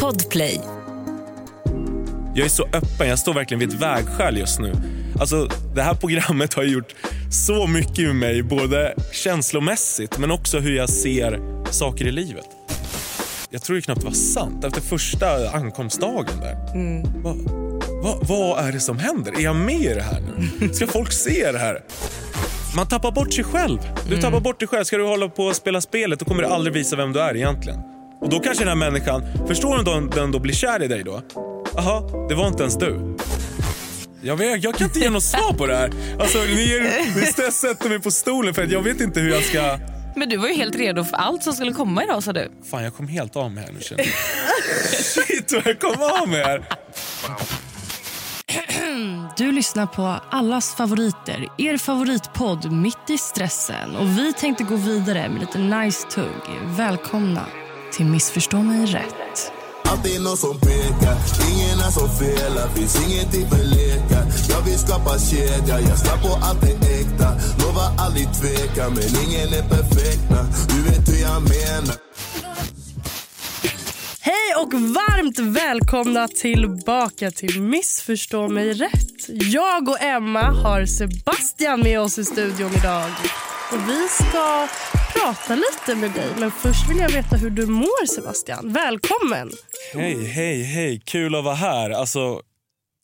Podplay. Jag är så öppen, jag står verkligen vid ett vägskäl just nu. Alltså, det här programmet har gjort så mycket med mig, både känslomässigt men också hur jag ser saker i livet. Jag tror ju knappt det var sant efter första ankomstdagen där. Vad, vad, vad är det som händer? Är jag med i det här nu? Ska folk se det här? Man tappar bort sig själv. Du tappar bort dig själv. Ska du hålla på och spela spelet då kommer det aldrig visa vem du är egentligen. Och då kanske den här människan, förstår du den då blir kär i dig då? Jaha, det var inte ens du. Jag, vet, jag kan inte ge något svar på det här. Alltså, ni, ni sätter mig på stolen för att jag vet inte hur jag ska... Men du var ju helt redo för allt som skulle komma idag sa du. Fan, jag kom helt av mig här nu känner jag. Shit vad jag kom av mig här. Du lyssnar på allas favoriter, er favoritpodd Mitt i stressen. Och Vi tänkte gå vidare med lite nice tugg. Välkomna till Missförstå mig rätt. Alltid någon som pekar, ingen är som felar Finns ingenting för lekar Jag vill skapa kedja, jag ska på allt det äkta Lovar aldrig tveka, men ingen är perfekt. Du vet hur jag menar Hej och varmt välkomna tillbaka till Missförstå mig rätt. Jag och Emma har Sebastian med oss i studion idag. Och Vi ska prata lite med dig, men först vill jag veta hur du mår Sebastian. Välkommen! Hej, hej, hej. Kul att vara här. Alltså,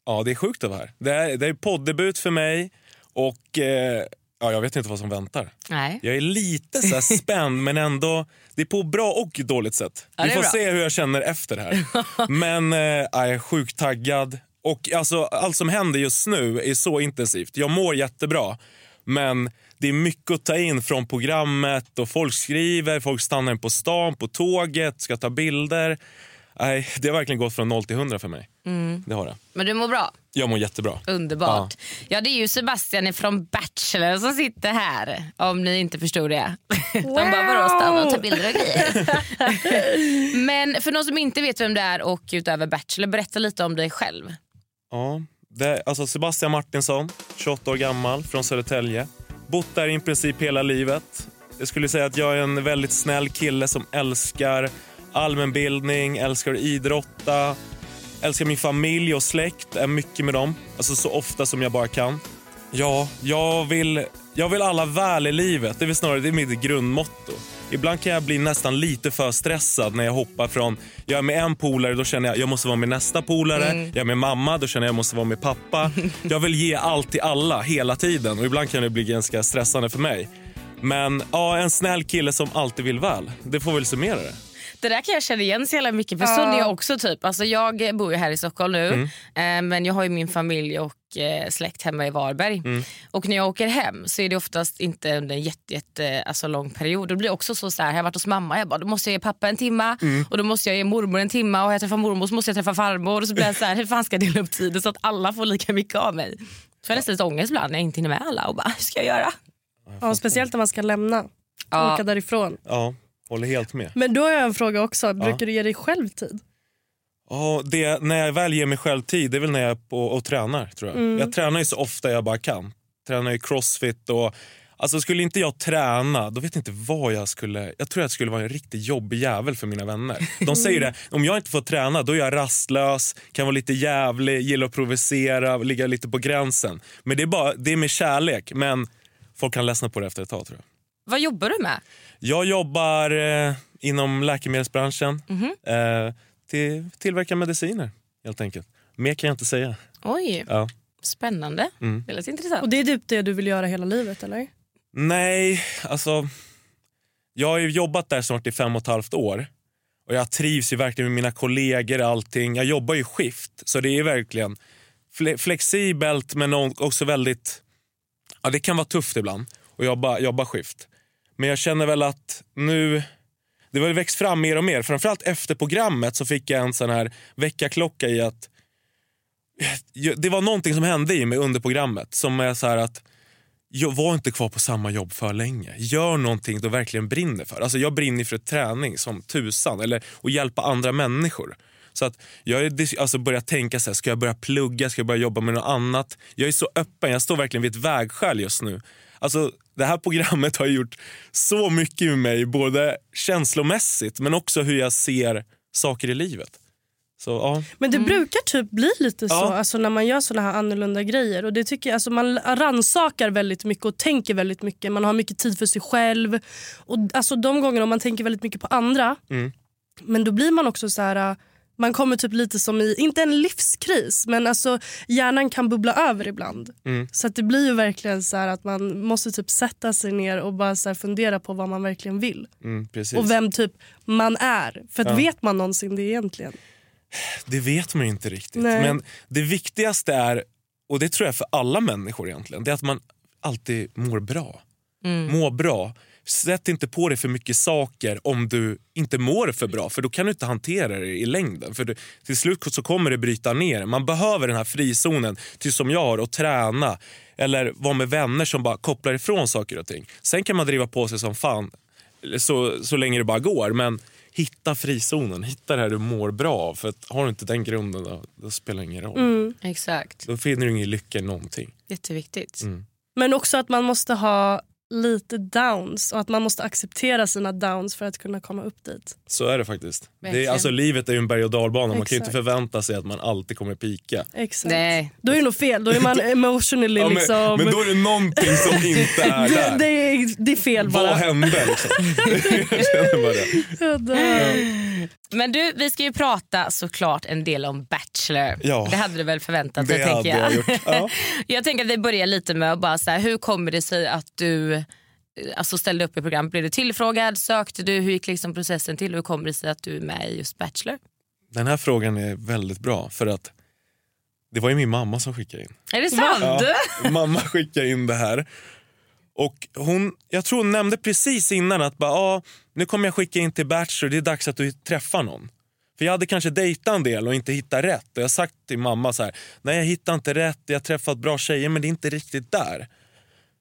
ja, det är sjukt att vara här. Det är, det är poddebut för mig och eh, ja, jag vet inte vad som väntar. Nej. Jag är lite så här spänd, men ändå... Det är på bra och dåligt sätt. Ja, Vi får bra. se hur jag känner efter det här. Men eh, jag är sjukt taggad. Och alltså, allt som händer just nu är så intensivt. Jag mår jättebra, men det är mycket att ta in från programmet. och Folk skriver, folk stannar in på stan, på tåget, ska ta bilder. Nej, det har verkligen gått från 0 till 100 för mig. Mm. Det har det. Men du mår bra? Jag mår jättebra. Underbart. Ja. det är ju Sebastian från Bachelor som sitter här. Om ni inte förstod det. De bara, vadå stanna och ta bilder och grejer. Men för någon som inte vet vem det är och utöver Bachelor, berätta lite om dig själv. Ja, det, alltså Sebastian Martinsson, 28 år gammal, från Södertälje. Bott där i princip hela livet. Jag skulle säga att jag är en väldigt snäll kille som älskar allmänbildning, älskar att idrotta, älskar min familj och släkt, är mycket med dem. Alltså så ofta som jag bara kan. Ja, jag vill, jag vill alla väl i livet. Det är väl snarare det är mitt grundmotto. Ibland kan jag bli nästan lite för stressad när jag hoppar från... Jag är med en polare, då känner jag jag måste vara med nästa polare. Jag är med mamma, då känner jag jag måste vara med pappa. Jag vill ge allt till alla hela tiden och ibland kan det bli ganska stressande för mig. Men ja, en snäll kille som alltid vill väl. Det får väl summera det. Det där kan jag känna igen så jävla mycket. För är jag också. typ. Alltså, jag bor ju här i Stockholm nu. Mm. Eh, men jag har ju min familj och eh, släkt hemma i Varberg. Mm. Och när jag åker hem så är det oftast inte under en jätte, jätte, alltså, lång period. Det blir också så, så här, har jag varit hos mamma, jag bara, då måste jag ge pappa en timma Mm. och då måste jag ge mormor en timma och jag träffar mormor så måste jag träffa farmor. Och så blir jag så här, hur fan ska jag dela upp tiden så att alla får lika mycket av mig? Så jag har nästan lite ångest ibland när jag inte hinner med alla och bara, hur ska jag göra? Ja, speciellt när man ska lämna. Ja. Åka därifrån. Ja, håller helt med. Men då har jag en fråga också. Brukar du ge dig själv tid? Ja, det, när jag väl ger mig själv tid, det är väl när jag är på och tränar. tror jag. Jag tränar ju så ofta jag bara kan. Tränar ju crossfit och... Alltså skulle inte jag träna, då vet jag inte vad jag skulle... Jag tror jag skulle vara en riktigt jobbig jävel för mina vänner. De säger det, om jag inte får träna då är jag rastlös, kan vara lite jävlig, gillar att provocera, ligga lite på gränsen. Men det är, bara, det är med kärlek, men folk kan ledsna på det efter ett tag tror jag. Vad jobbar du med? Jag jobbar eh, inom läkemedelsbranschen. Eh, till, tillverkar mediciner, helt enkelt. Mer kan jag inte säga. Oj, Ja. spännande. Mm. Det lät intressant. Och det är typ det du vill göra hela livet eller? Nej, alltså... Jag har ju jobbat där snart i fem och ett halvt år. Och Jag trivs ju verkligen med mina kollegor. allting. Jag jobbar ju skift, så det är verkligen fle- flexibelt men också väldigt... Ja, det kan vara tufft ibland att jobba, jobba skift. Men jag känner väl att nu... Det har växt fram mer och mer. Framförallt efter programmet så fick jag en sån här väckarklocka i att... Det var någonting som hände i mig under programmet som är så här att jag var inte kvar på samma jobb för länge. Gör någonting du verkligen brinner för. Alltså jag brinner för träning som tusan eller att hjälpa andra människor. Så att jag har alltså börjat tänka så här, ska jag börja plugga, ska jag börja jobba med något annat? Jag är så öppen, jag står verkligen vid ett vägskäl just nu. Alltså det här programmet har gjort så mycket med mig, både känslomässigt men också hur jag ser saker i livet. Så ja, Men det brukar typ bli lite så Ja. alltså, när man gör såna här annorlunda grejer. Och det tycker jag, alltså, Man ransakar väldigt mycket och tänker väldigt mycket. Man har mycket tid för sig själv. Och alltså, De gångerna man tänker väldigt mycket på andra, Mm. men då blir man också så här... Man kommer typ lite som i, inte en livskris, men alltså hjärnan kan bubbla över ibland. Mm. Så att det blir ju verkligen så här att man måste typ sätta sig ner och bara så fundera på vad man verkligen vill. mm. Och vem typ man är. För att Ja. vet man någonsin det egentligen? Det vet man inte riktigt. Nej. Men det viktigaste är, och det tror jag för alla människor egentligen, det är att man alltid mår bra. Må bra. Sätt inte på dig för mycket saker om du inte mår för bra för då kan du inte hantera det i längden. För du, till slut så kommer det bryta ner. Man behöver den här frizonen till som jag har och träna eller vara med vänner som bara kopplar ifrån saker och ting. Sen kan man driva på sig som fan så, så länge det bara går men hitta frizonen, hitta det här du mår bra av. För att har du inte den grunden då, då spelar det ingen roll. Exakt. Då finner du ingen lycka i någonting. Jätteviktigt. Men också att man måste ha lite downs och att man måste acceptera sina downs för att kunna komma upp dit. Så är det faktiskt. Det är, alltså, livet är ju en berg och dalbana. Man kan ju inte Exakt. förvänta sig att man alltid kommer pika. Exakt. Nej. Då är det nog fel. Då är man emotionally Ja, men, liksom... men då är det någonting som inte är det, där. det, är, det är fel Vad bara. hände liksom? Jag känner bara det. Men du, vi ska ju prata såklart en del om Bachelor. Ja. Det hade du väl förväntat dig Det hade tänker jag jag. gjort. Ja. jag tänker att vi börjar lite med att bara så här, hur kommer det sig att du alltså ställde upp i programmet? Blev du tillfrågad? Sökte du? Hur gick liksom processen till? Hur kommer det sig att du är med i just Bachelor? Den här frågan är väldigt bra för att det var ju min mamma som skickade in. Är det sant? Ja, mamma skickade in det här. Och hon, jag tror hon nämnde precis innan att bara, ah, nu kommer jag skicka in till Bachelor, det är dags att du träffar någon. För jag hade kanske dejtat en del och inte hittat rätt. Och jag har sagt till mamma så här, nej jag hittar inte rätt, jag har träffat bra tjejer men det är inte riktigt där.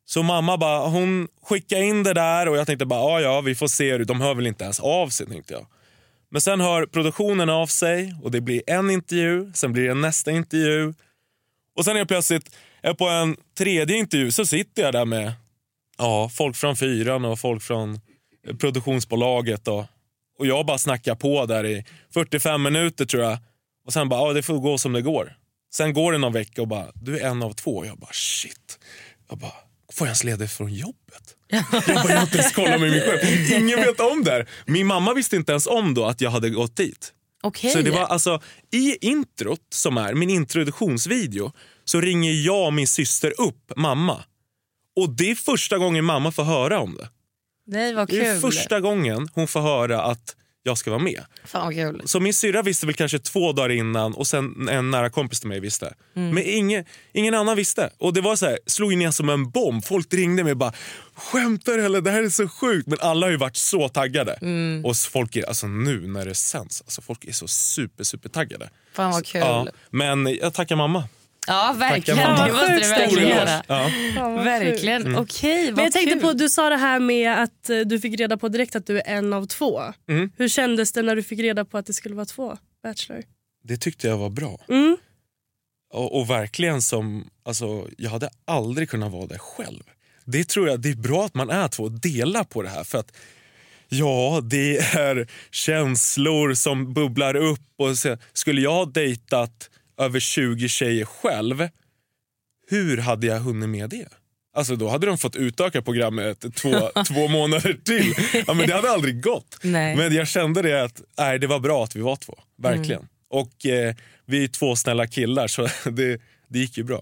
Så mamma bara, hon skickade in det där och jag tänkte bara, ja ja vi får se, de hör väl inte ens av sig tänkte jag. Men sen hör produktionen av sig och det blir en intervju, sen blir det nästa intervju. Och sen helt plötsligt, är på en tredje intervju så sitter jag där med ja, folk från fyran och folk från eh, produktionsbolaget. Och, och jag bara snackar på där i 45 minuter tror jag. Och sen bara, ja det får gå som det går. Sen går det någon vecka och bara, du är en av två. Jag bara, shit. Jag bara, får jag ens ledigt från jobbet? jag bara, inte ens kollat med min chef. Ingen vet om det här. Min mamma visste inte ens om då att jag hade gått dit. Okej. Så det var alltså, I introt, som är min introduktionsvideo, så ringer jag och min syster upp mamma. Och det är första gången mamma får höra om det. Nej vad Det är kul. första gången hon får höra att jag ska vara med. Fan kul. Så min syrra visste väl kanske två dagar innan och sen en nära kompis till mig visste. Mm. Men ingen, ingen annan visste. Och det var så här, slog ner som en bomb. Folk ringde mig och bara “skämtar eller? Det här är så sjukt”. Men alla har ju varit så taggade. Mm. Och folk är, alltså nu när det sänds, alltså folk är så super super taggade. Fan vad kul. Ja, men jag tackar mamma. Ja verkligen. Det måste du verkligen göra. Ja. Verkligen. sjukt. Okej vad Men jag tänkte kul. på, du sa det här med att eh, du fick reda på direkt att du är en av två. Mm. Hur kändes det när du fick reda på att det skulle vara två Bachelor? Det tyckte jag var bra. Mm. Och, och verkligen som, alltså, jag hade aldrig kunnat vara där själv. Det tror jag, det är bra att man är två och delar på det här. För att ja, det är känslor som bubblar upp. Och så, skulle jag ha dejtat över 20 tjejer själv, hur hade jag hunnit med det? Alltså då hade de fått utöka programmet två, två månader till. Ja, men det hade aldrig gått. Nej. Men jag kände det att nej, det var bra att vi var två. Verkligen. Och eh, vi är två snälla killar så det, det gick ju bra.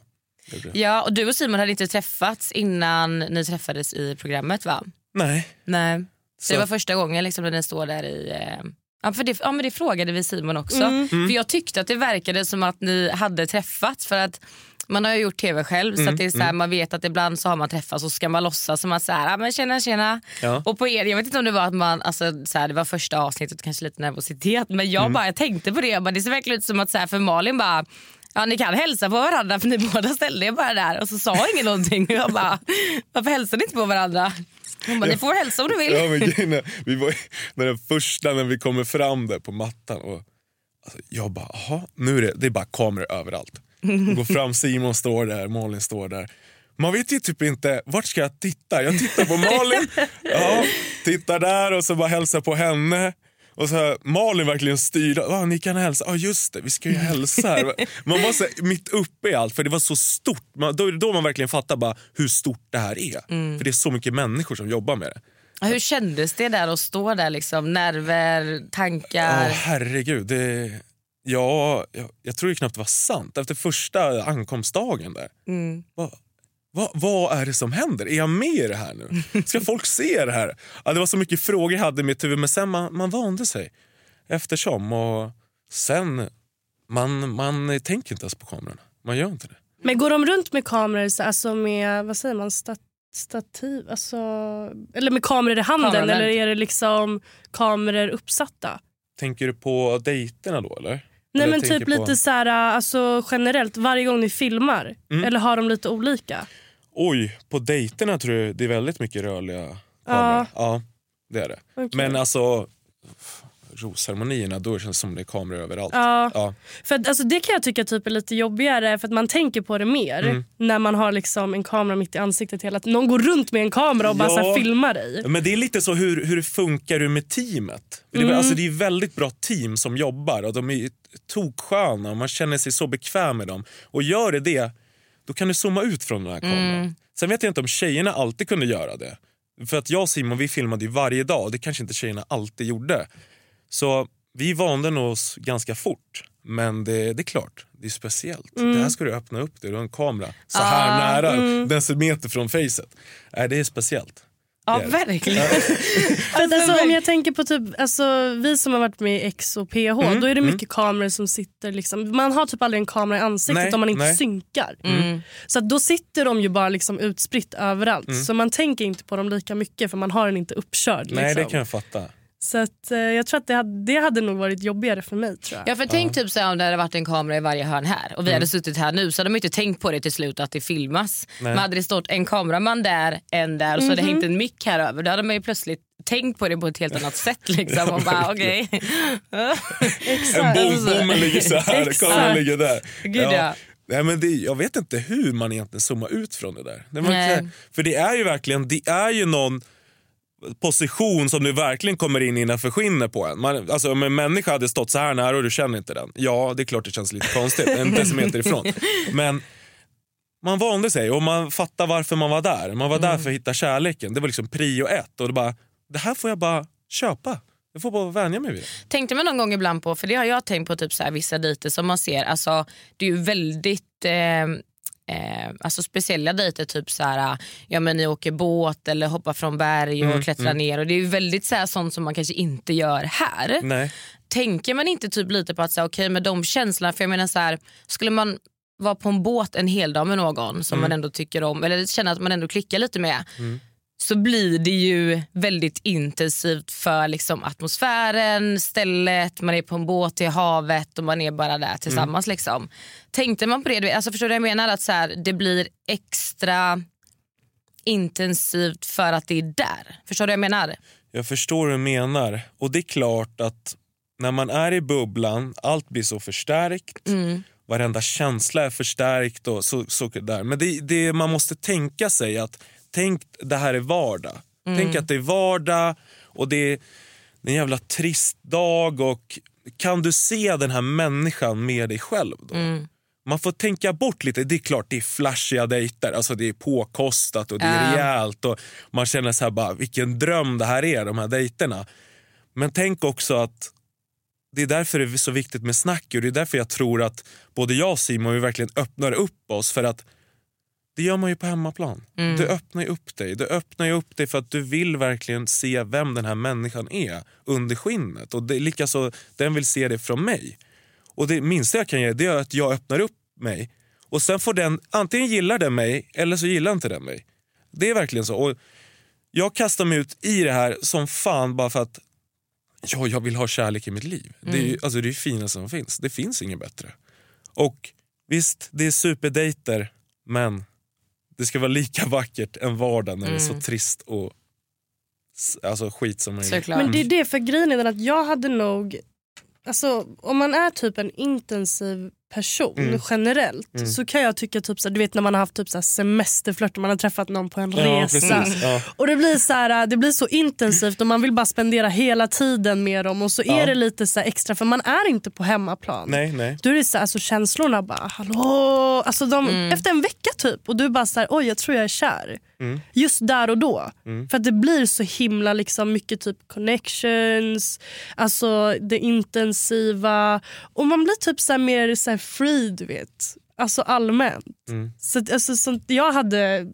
Ja, och du och Simon hade inte träffats innan ni träffades i programmet va? Nej. Nej. Så Så- det var första gången liksom när ni står där i... Eh... Ja, för det, ja men det frågade vi Simon också. Mm. För Jag tyckte att det verkade som att ni hade träffats för att man har ju gjort tv själv Mm, så att det är så här, man vet att ibland så har man träffats och så ska man låtsas som att så här, ah, men tjena tjena. Ja. Och på er, jag vet inte om det var att man, alltså, så här, det var första avsnittet kanske lite nervositet men Mm. jag bara jag tänkte på det, jag bara, det ser verkligen ut som att så här, för Malin bara Ja ni kan hälsa på varandra för ni båda ställde er bara där och så sa ingen någonting. Och jag bara, varför hälsar ni inte på varandra? Hon bara, ni får hälsa om du vill. Ja, men vi var, när den första när vi kommer fram där på mattan och alltså, jag bara, jaha, nu är det, det är bara kameror överallt. Och går fram, Simon står där, Malin står där. Man vet ju typ inte, vart ska jag titta? Jag tittar på Malin, ja, tittar där och så bara hälsar på henne. Och så här, Malin verkligen styrde. Ah, ni kan hälsa. ah, just det, vi ska ju hälsa här. Man var så här, mitt uppe i allt, för det var så stort. Man, då är det då man verkligen fattar bara hur stort det här är. För det är så mycket människor som jobbar med det. Hur kändes det där att stå där? Liksom? Nerver, tankar? Åh herregud. Det, ja, jag, jag tror ju knappt det var sant. Efter första ankomstdagen där. Mm. Vad, vad, vad är det som händer? Är jag med i det här nu? Ska folk se det här? Ja, det var så mycket frågor jag hade i mitt huvud men sen man, man vande sig eftersom. Och sen, man, man tänker inte ens på kamerorna. Man gör inte det. Men går de runt med kameror, så- alltså med vad säger man, stat, stativ? Alltså, eller med kameror i handen Kameror. eller är det liksom kameror uppsatta? Tänker du på dejterna då eller? Nej men typ på- lite så här, alltså generellt varje gång ni filmar. Mm. Eller har de lite olika? Oj, på dejterna tror jag det är väldigt mycket rörliga kameror. Ja, det är det. Okej. Men alltså rosceremonierna, då känns det som det är kameror överallt. Ja. Ja. För att, alltså, det kan jag tycka typ är lite jobbigare för att man tänker på det mer Mm. när man har liksom en kamera mitt i ansiktet hela tiden. Någon går runt med en kamera och bara Ja. så här, filmar dig. Men det är lite så hur, hur funkar du med teamet? Mm. Det, är- alltså, det är väldigt bra team som jobbar och de är toksköna och man känner sig så bekväm med dem. Och gör det det, då kan du zooma ut från den här kameran. Mm. Sen vet jag inte om tjejerna alltid kunde göra det. För att jag och Simon vi filmade ju varje dag och det kanske inte tjejerna alltid gjorde. Så vi vande oss ganska fort. Men det, det är klart, det är speciellt. Mm. Det här ska du öppna upp det, du har en kamera så här nära, mm. decimeter från facet. Äh, det är speciellt. Ja, verkligen. Att, alltså, om jag tänker på typ, alltså, vi som har varit med i X och PH, Mm, då är det mycket kameror som sitter... Liksom, man har typ aldrig en kamera i ansiktet Nej, om man inte nej. synkar. Mm. Så att då sitter de ju bara liksom utspritt överallt. Mm. Så man tänker inte på dem lika mycket för man har den inte uppkörd. Nej, liksom. det kan jag fatta. Så att, eh, jag tror att det hade, det hade nog varit jobbigare för mig. tror jag. Ja, för tänk typ så här, om det hade varit en kamera i varje hörn här och vi Mm. hade suttit här nu så hade man inte tänkt på det till slut att det filmas. Nej. Men hade det stått en kameraman där, en där och så hade Mhm. det hängt en mick här över då hade man ju plötsligt tänkt på det på ett helt annat sätt. Liksom, och bara, okej. En bom, bommen ligger så här, Exakt. kameran ligger där. Gud, ja. Nej, men det, jag vet inte hur man egentligen zoomar ut från det där. Det var Nej. inte- för det är ju verkligen, det är ju någon position som du verkligen kommer in innanför skinnet på en. Man, alltså, om en människa hade stått så här nära och du känner inte den. Ja, det är klart det känns lite konstigt. En decimeter ifrån. Men man vande sig och man fattar varför man var där. Man var där för att hitta kärleken. Det var liksom prio ett. Och det, bara, det här får jag bara köpa. Jag får bara vänja mig vid det. Tänkte man någon gång ibland på, för det har jag tänkt på typ så här, vissa dejter som man ser, alltså, det är ju väldigt eh, eh, alltså speciella dejter, typ så här, ja, men ni åker båt eller hoppar från berg och Mm, klättrar ner. Och Det är väldigt så här, sånt som man kanske inte gör här. Nej. Tänker man inte typ lite på att säga okej med de känslorna, för jag menar så här, skulle man vara på en båt en hel dag med någon som man ändå tycker om eller känner att man ändå klickar lite med så blir det ju väldigt intensivt för liksom atmosfären, stället, man är på en båt i havet och man är bara där tillsammans. Liksom. Tänkte man på det? Alltså, förstår du jag menar? Att så här, det blir extra intensivt för att det är där. Förstår du jag menar? Jag förstår hur du menar. Och det är klart att när man är i bubblan, allt blir så förstärkt. Mm. Varenda känsla är förstärkt. Och så, så där. Men det, det, man måste tänka sig att tänk det här är vardag. Tänk att det är vardag och det är en jävla trist dag. Och Kan du se den här människan med dig själv då? Man får tänka bort lite. Det är klart det är flashiga dejter, alltså det är påkostat och det är rejält. Och man känner så här bara, vilken dröm det här är, de här dejterna. Men tänk också att det är därför det är så viktigt med snack och det är därför jag tror att både jag och Simon vi verkligen öppnar upp oss för att det gör man ju på hemmaplan. Du öppnar ju upp dig. Du öppnar ju upp dig för att du vill verkligen se vem den här människan är under skinnet. Och det, likaså, den vill se det från mig. Och det minsta jag kan göra det är att jag öppnar upp mig. Och sen får den, antingen gillar den mig eller så gillar inte den mig. Det är verkligen så. Och jag kastar mig ut i det här som fan bara för att ja, jag vill ha kärlek i mitt liv. Det är ju alltså, det är det finaste som finns. Det finns inget bättre. Och visst, det är superdejter, men det ska vara lika vackert en vardag när det är så trist och alltså, skit som möjligt. Såklart. Men det är det, för grejen är att jag hade nog... Alltså, om man är typ en intensiv person generellt så kan jag tycka typ så du vet när man har haft typ så semesterflört och man har träffat någon på en Ja, resa. precis. Ja. Och det blir, så här, det blir så intensivt och man vill bara spendera hela tiden med dem och så är Ja. det lite så extra för man är inte på hemmaplan. Nej, nej. Då är det så här, alltså, känslorna bara hallå. Alltså, de, Efter en vecka typ och du bara så här, oj jag tror jag är kär. Just där och då. För att det blir så himla liksom, mycket typ connections, alltså det intensiva och man blir typ så här, mer så här, free du vet. Alltså allmänt. Så, att, alltså, sånt, jag hade,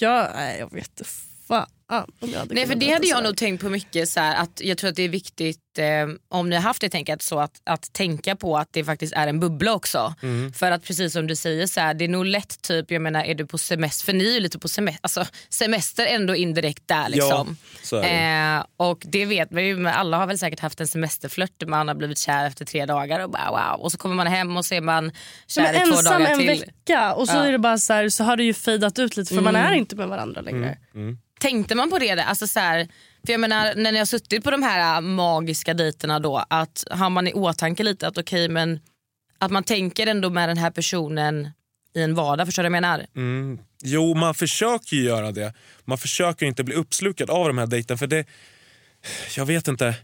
jag, nej, jag vet Nej, för det hade jag nog tänkt på mycket. Så här, att jag tror att det är viktigt, eh, om ni har haft det tänket, så att, att tänka på att det faktiskt är en bubbla också. Mm. För att precis som du säger, så här, det är nog lätt, typ, jag menar är du på semester, för ni är ju lite på semester, alltså, semester ändå indirekt där. Liksom. så är det. Eh, och det vet man ju, alla har väl säkert haft en semesterflört där man har blivit kär efter tre dagar och bara wow. Och så kommer man hem och så är man kär men i två ensam dagar en till. vecka och så Ja. är det bara så här, så har det ju fejdat ut lite för man är inte med varandra längre. Tänkte man på det? där? Alltså så här, för jag menar, när ni har suttit på de här äh, magiska dejterna då, att har man i åtanke lite att okej men att man tänker ändå med den här personen i en vardag, förstår du vad jag menar? Mm. Jo, man försöker ju göra det. Man försöker inte bli uppslukad av de här dejterna. För det, jag vet inte.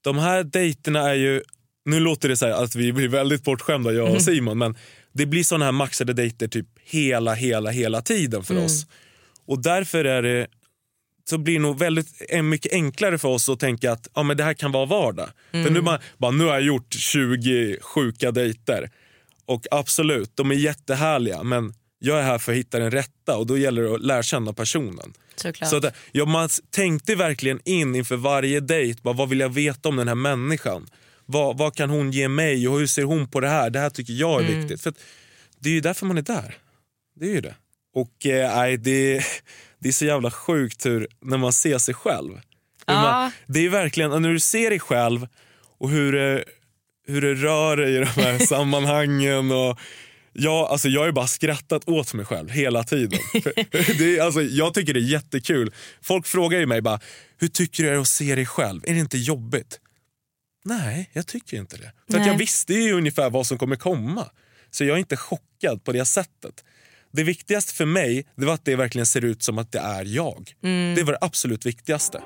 De här dejterna är ju... Nu låter det så att vi blir väldigt bortskämda, jag och Simon. Men det blir såna här maxade dejter typ hela, hela, hela tiden för oss. Och därför är det så blir det nog väldigt mycket enklare för oss att tänka att ja, men det här kan vara vardag. För nu, bara, bara, nu har jag gjort 20 sjuka dejter. Och absolut, de är jättehärliga men jag är här för att hitta den rätta och då gäller det att lära känna personen. Såklart. Så att, ja, man tänkte verkligen in inför varje dejt, bara, vad vill jag veta om den här människan? Vad, vad kan hon ge mig och hur ser hon på det här? Det här tycker jag är viktigt. För att, det är ju därför man är där. Det är ju det. Och eh, det, det är så jävla sjukt hur, när man ser sig själv. Ja. Man, det är verkligen, när du ser dig själv och hur det, hur det rör dig i de här sammanhangen. Och, ja, alltså jag har bara skrattat åt mig själv hela tiden. Det är, alltså, jag tycker det är jättekul. Folk frågar ju mig bara, hur tycker du det är att se dig själv? Är det inte jobbigt? Nej, jag tycker inte det. För jag visste ju ungefär vad som kommer komma. Så jag är inte chockad på det sättet. Det viktigaste för mig det var att det verkligen ser ut som att det är jag. Det var det absolut viktigaste.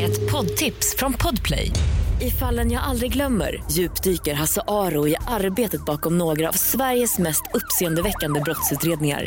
Ett poddtips från Podplay. I fallen jag aldrig glömmer djupdyker Hasse Aro i arbetet bakom några av Sveriges mest uppseendeväckande brottsutredningar.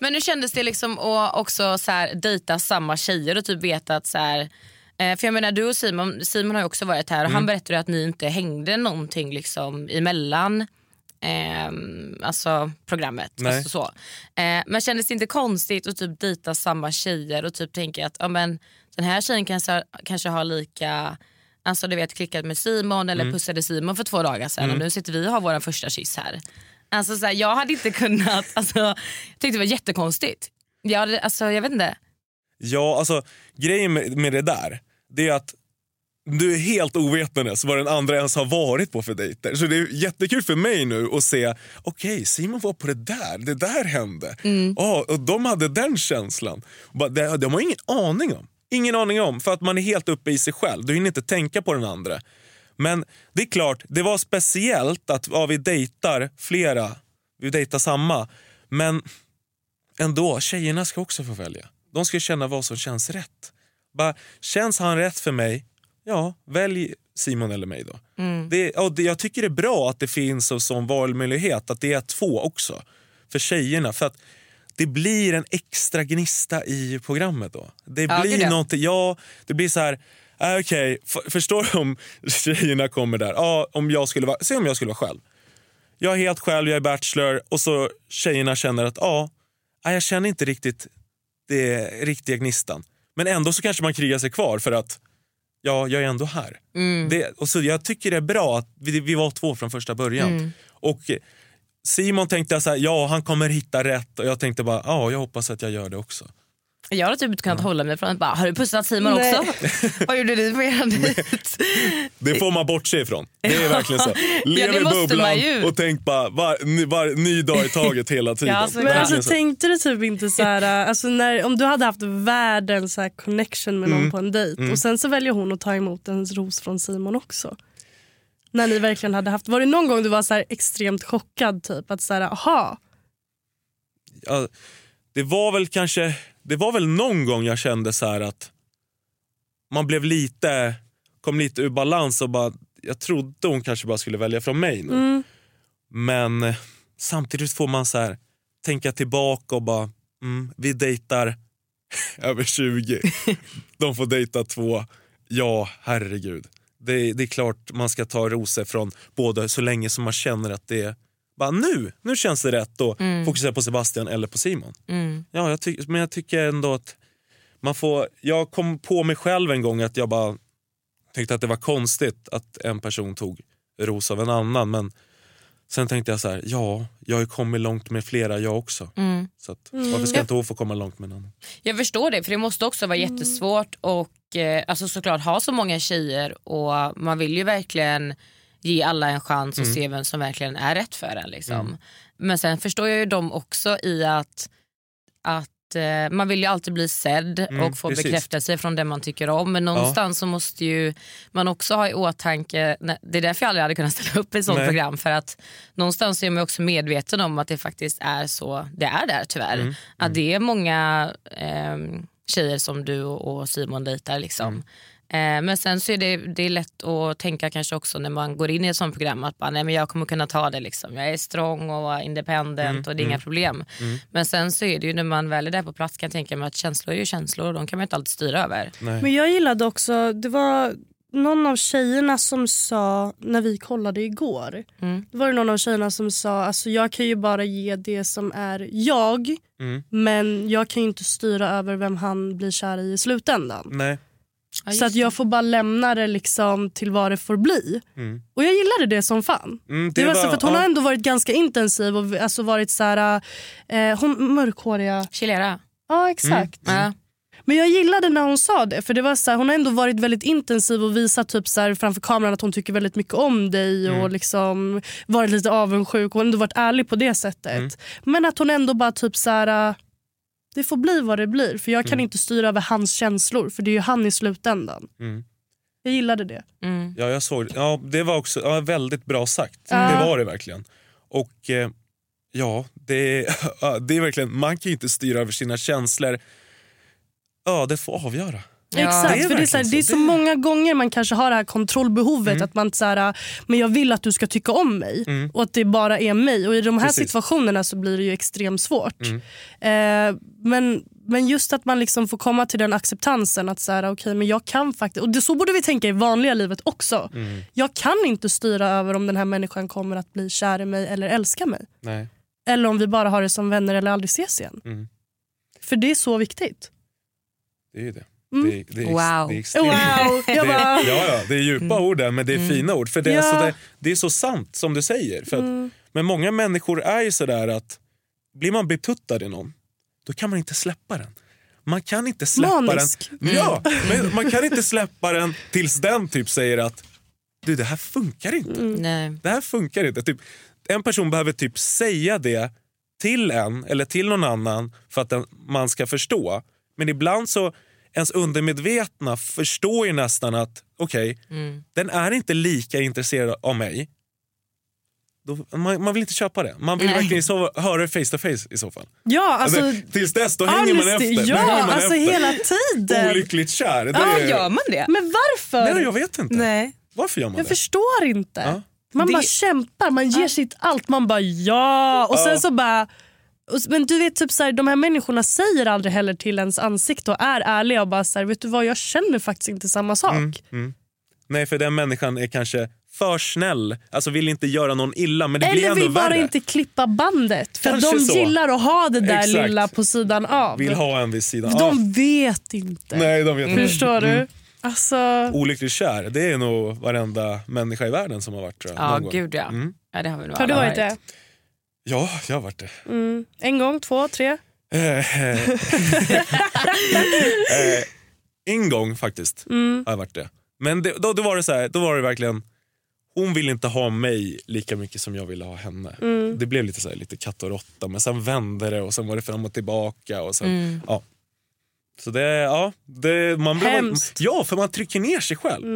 Men hur kändes det liksom att också så här, dejta samma tjejer och typ veta att så här, eh, för jag menar du och Simon, Simon har också varit här och han berättade att ni inte hängde någonting liksom emellan ehm, alltså programmet. Nej. Alltså så. Eh, men kändes det inte konstigt att typ dejta samma tjejer och typ tänka att ja, men, den här tjejen kanske, kanske har lika Alltså du vet klickat med Simon eller pussade Simon för två dagar sedan och nu sitter vi och har vår första kyss här. Alltså så här, jag hade inte kunnat, alltså, jag tyckte det var jättekonstigt. Jag, hade, alltså, jag vet inte. Ja, alltså grejen med, med det där, det är att du är helt ovetandes vad den andra ens har varit på för dejter. Så det är jättekul för mig nu att se, okej Simon var på det där, det där hände. Ja, och de hade den känslan. Det, de har ingen aning om. Ingen aning om, för att man är helt uppe i sig själv. Du hinner inte tänka på den andra. Men det är klart, det var speciellt att ja, vi dejtar flera, vi dejtar samma. Men ändå, tjejerna ska också få välja. De ska känna vad som känns rätt. Bara, känns han rätt för mig, ja, välj Simon eller mig då. Det, och det, jag tycker det är bra att det finns en sån valmöjlighet, att det är två också. För tjejerna. För att det blir en extra gnista i programmet då. Det Ja, blir ja. någonting, ja, det blir så här, äh, okej, f- förstår du om tjejerna kommer där, ja, om jag skulle vara, säg om jag skulle vara själv. Jag är helt själv, jag är bachelor och så tjejerna känner att ja, jag känner inte riktigt det riktiga gnistan. Men ändå så kanske man krigar sig kvar för att ja, jag är ändå här. Mm. Det, och så jag tycker det är bra att vi, vi var två från första början. Mm. Och Simon tänkte så här, ja han kommer hitta rätt och jag tänkte bara, ja jag hoppas att jag gör det också. Jag hade typ inte kunnat hålla mig från att bara, har du pussat Simon Nej. också? Vad gjorde ni på er dejt? Det får man bortse ifrån. Det är verkligen så. Lev det i bubblan och tänk bara var, ny, var, ny dag i taget hela tiden. Ja, så- Men alltså, så. tänkte du typ inte så här, alltså när, om du hade haft världens så här connection med någon Mm. på en dejt och sen så väljer hon att ta emot en ros från Simon också. När ni verkligen hade haft, var det någon gång du var så här extremt chockad typ att så här, aha, ja, det var väl kanske, det var väl någon gång jag kände så här att man blev lite, kom lite ur balans och bara, jag trodde hon kanske bara skulle välja från mig nu. mm, Men eh, samtidigt får man så här tänka tillbaka och bara, mm, vi dejtar över 20. De får dejta två. Ja, herregud. Det, det är klart man ska ta rosor från båda så länge som man känner att det är bara nu, nu känns det rätt att fokusera på Sebastian eller på Simon. Mm. Ja, jag ty- men jag tycker ändå att man får... Jag kom på mig själv en gång att jag bara tyckte att det var konstigt att en person tog ros av en annan. Men sen tänkte jag så här, ja, jag har ju kommit långt med flera jag också. Mm. Så att, varför ska inte hon få komma långt med en annan? Jag förstår det, för det måste också vara jättesvårt och eh, alltså såklart ha så många tjejer och man vill ju verkligen ge alla en chans och se vem som verkligen är rätt för en. Liksom. Men sen förstår jag ju dem också i att, att eh, man vill ju alltid bli sedd Mm, och få precis. bekräftelse från det man tycker om. Men någonstans så måste ju man också ha i åtanke, nej, det är därför jag aldrig hade kunnat ställa upp i ett sånt Nej. program. För att någonstans är man också medveten om att det faktiskt är så det är där tyvärr. Mm, Att det är många ehm, tjejer som du och och Simon dejtar. Liksom. Mm. Eh, men sen så är det, det är lätt att tänka kanske också när man går in i ett sånt program att bara, nej, men jag kommer kunna ta det. Liksom. Jag är strong och independent Mm, och det är inga problem. Men sen så är det ju när man väl är där på plats kan jag tänka mig att känslor är ju känslor och de kan man inte alltid styra över. Nej. Men jag gillade också, det var någon av tjejerna som sa, när vi kollade igår, Mm. då var det någon av tjejerna som sa alltså jag kan ju bara ge det som är jag Mm. men jag kan ju inte styra över vem han blir kär i i slutändan. Nej. Ja, Så att jag får bara lämna det liksom till vad det får bli. Mm. Och jag gillade det som fan. Mm, Det var så för att hon ja. har ändå varit ganska intensiv och alltså varit så här, eh, hon mörkhåriga. Chilera. Ja exakt. Ja. Men jag gillade när hon sa det för det var så här, hon har ändå varit väldigt intensiv och visat typ så här, framför kameran att hon tycker väldigt mycket om dig och liksom varit lite avundsjuk och ändå varit ärlig på det sättet. Men att hon ändå bara typ så här. Det får bli vad det blir för jag kan inte styra över hans känslor för det är ju han i slutändan. Mm. Jag gillade det. Mm. Ja, jag såg ja, Det var också ja, väldigt bra sagt. Ja. Det var det verkligen. Och eh, ja, det, ja, det är verkligen, man kan ju inte styra över sina känslor. Ja, det får avgöra. Ja, Exakt, det är för det är, så, här, det är så. många gånger man kanske har det här kontrollbehovet. Att man så här, men jag vill att du ska tycka om mig Mm. och att det bara är mig. Och I de här Precis. situationerna så blir det ju extremt svårt. Mm. Eh, men, men just att man liksom får komma till den acceptansen att så här, okay, men jag kan faktiskt, och det, så borde vi tänka i vanliga livet också. Mm. Jag kan inte styra över om den här människan kommer att bli kär i mig eller älska mig. Nej. Eller om vi bara har det som vänner eller aldrig ses igen. Mm. För det är så viktigt. Det är det. Mm. Det, det, är, Wow. det är extremt Wow! Det, ja, ja, det är djupa ord där, men det är fina ord. För det, är Ja. så det, det är så sant som du säger. För att, Mm. Men många människor är ju sådär att blir man betuttad i någon, då kan man inte släppa den. Man kan inte släppa Manisk. den. Ja, men man kan inte släppa den tills den typ säger att du det här funkar inte. Nej. Det här funkar inte. Typ, en person behöver typ säga det till en eller till någon annan för att den, man ska förstå. Men ibland så ens undermedvetna förstår ju nästan att okej, Mm. den är inte lika intresserad av mig. Då, man, man vill inte köpa det. Man vill Nej. verkligen så, höra det face to face i så fall. Ja, alltså, Alltså, tills dess då hänger man efter. Då hänger Ja, man alltså efter. hela tiden. Olyckligt kär. Det Ja, är, gör man det? Men varför? Nej, jag vet inte. Nej. Varför gör man Jag det? förstår inte. Ja. Man Det- bara kämpar, man ger sitt allt. Man bara ja. Och sen Ja. så bara... Men du vet typ så här, de här människorna säger aldrig heller till ens ansikte och är ärliga och bara så här, vet du vad jag känner faktiskt inte samma sak. Mm. Nej, för den människan är kanske för snäll. Alltså vill inte göra någon illa, men det blir Eller ändå vill bara värre. inte klippa bandet för Kanske de så. gillar att ha det där Exakt. lilla på sidan av. Vill ha en vid sidan. Ja. De vet inte. Nej, de vet inte. Förstår du? Alltså, Olyckligt kär, det är nog varenda människa i världen som har varit tror jag. Ja, någon gång. gud ja. Mm. ja det har, vi nog har du alla varit det? Ja, jag har varit det. Mm. En gång, två, tre? Eh, eh. Eh, en gång faktiskt Mm. har jag varit det. Men det, då, då, var det så här, då var det verkligen, hon ville inte ha mig lika mycket som jag ville ha henne. Mm. Det blev lite så här, lite katt och råtta men sen vände det och sen var det fram och tillbaka. Och sen, ja. Så det, ja, det, man blir, Hemskt. ja, för man trycker ner sig själv.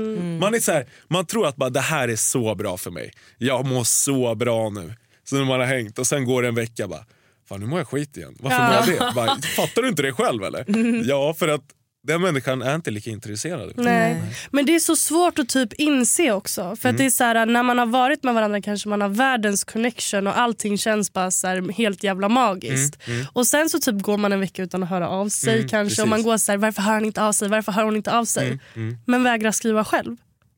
Man, är så här, man tror att bara, det här är så bra för mig. Jag mår så bra nu. Så när man har hängt och sen går det en vecka bara, fan nu mår jag skit igen. Varför Ja. mår jag det? Bara, Fattar du inte det själv eller? Ja, för att den människan är inte lika intresserad. Nej. Men det är så svårt att typ inse också. För att det är så här, när man har varit med varandra kanske man har världens connection och allting känns bara så här helt jävla magiskt. Och sen så typ går man en vecka utan att höra av sig Mm, kanske och precis. man går så här, varför hör han inte av sig, varför hör hon inte av sig? Men vägrar skriva själv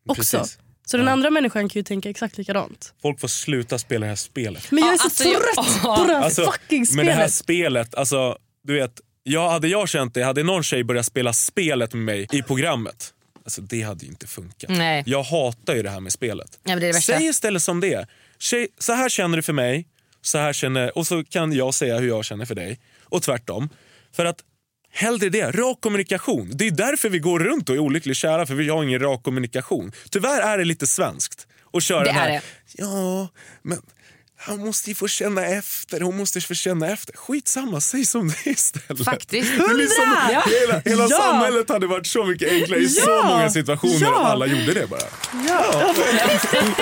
också. Precis. Så den andra människan kan ju tänka exakt likadant. Folk får sluta spela det här spelet. Men jag är Ja, så alltså, jag- trött på det här Alltså, fucking Men det här spelet. spelet, alltså, du vet, jag, hade jag känt det, hade någon tjej börjat spela spelet med mig i programmet, alltså det hade ju inte funkat. Nej. Jag hatar ju det här med spelet. Ja, men det är det. Säg istället som det är. Tjej, så här känner du för mig, så här känner, och så kan jag säga hur jag känner för dig. Och tvärtom. För att Hellre det, rak kommunikation. Det är därför vi går runt och är olyckligt kära, för vi har ingen rak kommunikation. Tyvärr är det lite svenskt att köra Det den här, är det. ja, men han måste ju få känna efter, hon måste få känna efter. Skitsamma, säg som det är istället. Faktiskt. Det blir som, Ja. Hela, hela Ja. samhället hade varit så mycket enklare i så Ja. många situationer om alla gjorde det bara. Ja.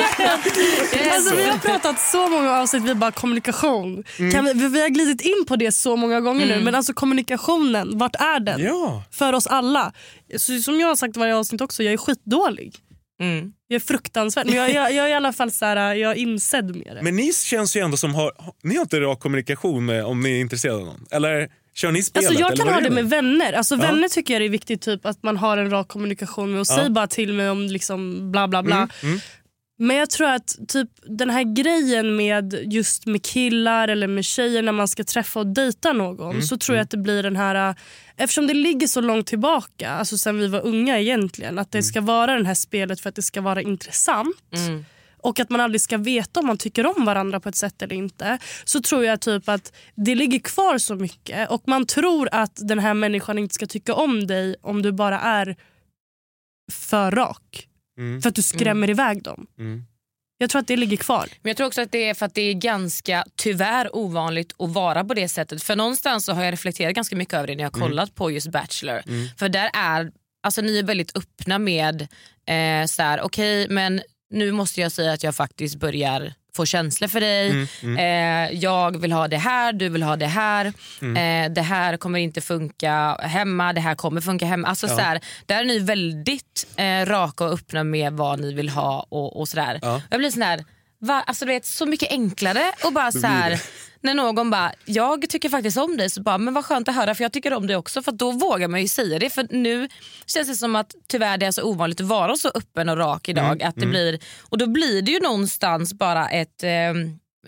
Alltså, så. vi har pratat så många avsnitt vi bara kommunikation. Mm. Kan vi, vi har glidit in på det så många gånger nu men alltså kommunikationen, vart är den? Ja. För oss alla. Så, som jag har sagt i varje avsnitt också, jag är skitdålig. Mm. Jag är fruktansvärd. Men jag, jag, jag är i alla fall så här, jag är insedd med det. Men ni känns ju ändå som har, ni har inte rak kommunikation med, om ni är intresserade av någon? Eller kör ni spelet? Alltså jag kan ha det med vänner. Alltså Ja. Vänner tycker jag det är viktigt typ, att man har en rak kommunikation med och Ja. säg bara till mig om liksom bla bla bla. Mm, mm. Men jag tror att typ den här grejen med just med killar eller med tjejer när man ska träffa och dejta någon Mm, så tror jag att det blir den här, eftersom det ligger så långt tillbaka, alltså sen vi var unga egentligen, att det Mm. ska vara det här spelet för att det ska vara intressant Mm. och att man aldrig ska veta om man tycker om varandra på ett sätt eller inte så tror jag typ att det ligger kvar så mycket och man tror att den här människan inte ska tycka om dig om du bara är för rak. Mm. För att du skrämmer iväg dem. Mm. Jag tror att det ligger kvar. Men jag tror också att det är för att det är ganska tyvärr ovanligt att vara på det sättet. För någonstans så har jag reflekterat ganska mycket över det när jag har kollat på just Bachelor. För där är, alltså ni är väldigt öppna med eh, så här, okej men nu måste jag säga att jag faktiskt börjar få känslor för dig. Eh, jag vill ha det här, du vill ha det här. Eh, det här kommer inte funka hemma, det här kommer funka hemma. Alltså, så här, där är ni väldigt eh, raka och öppna med vad ni vill ha och, och sådär. Ja. Jag blir sån här, va? Alltså, du vet, så mycket enklare och bara så här, när någon bara, jag tycker faktiskt om dig, så bara, men vad skönt att höra för jag tycker om dig också. För då vågar man ju säga det. För nu känns det som att tyvärr det är så ovanligt att vara så öppen och rak idag. att det blir, och då blir det ju någonstans bara ett eh,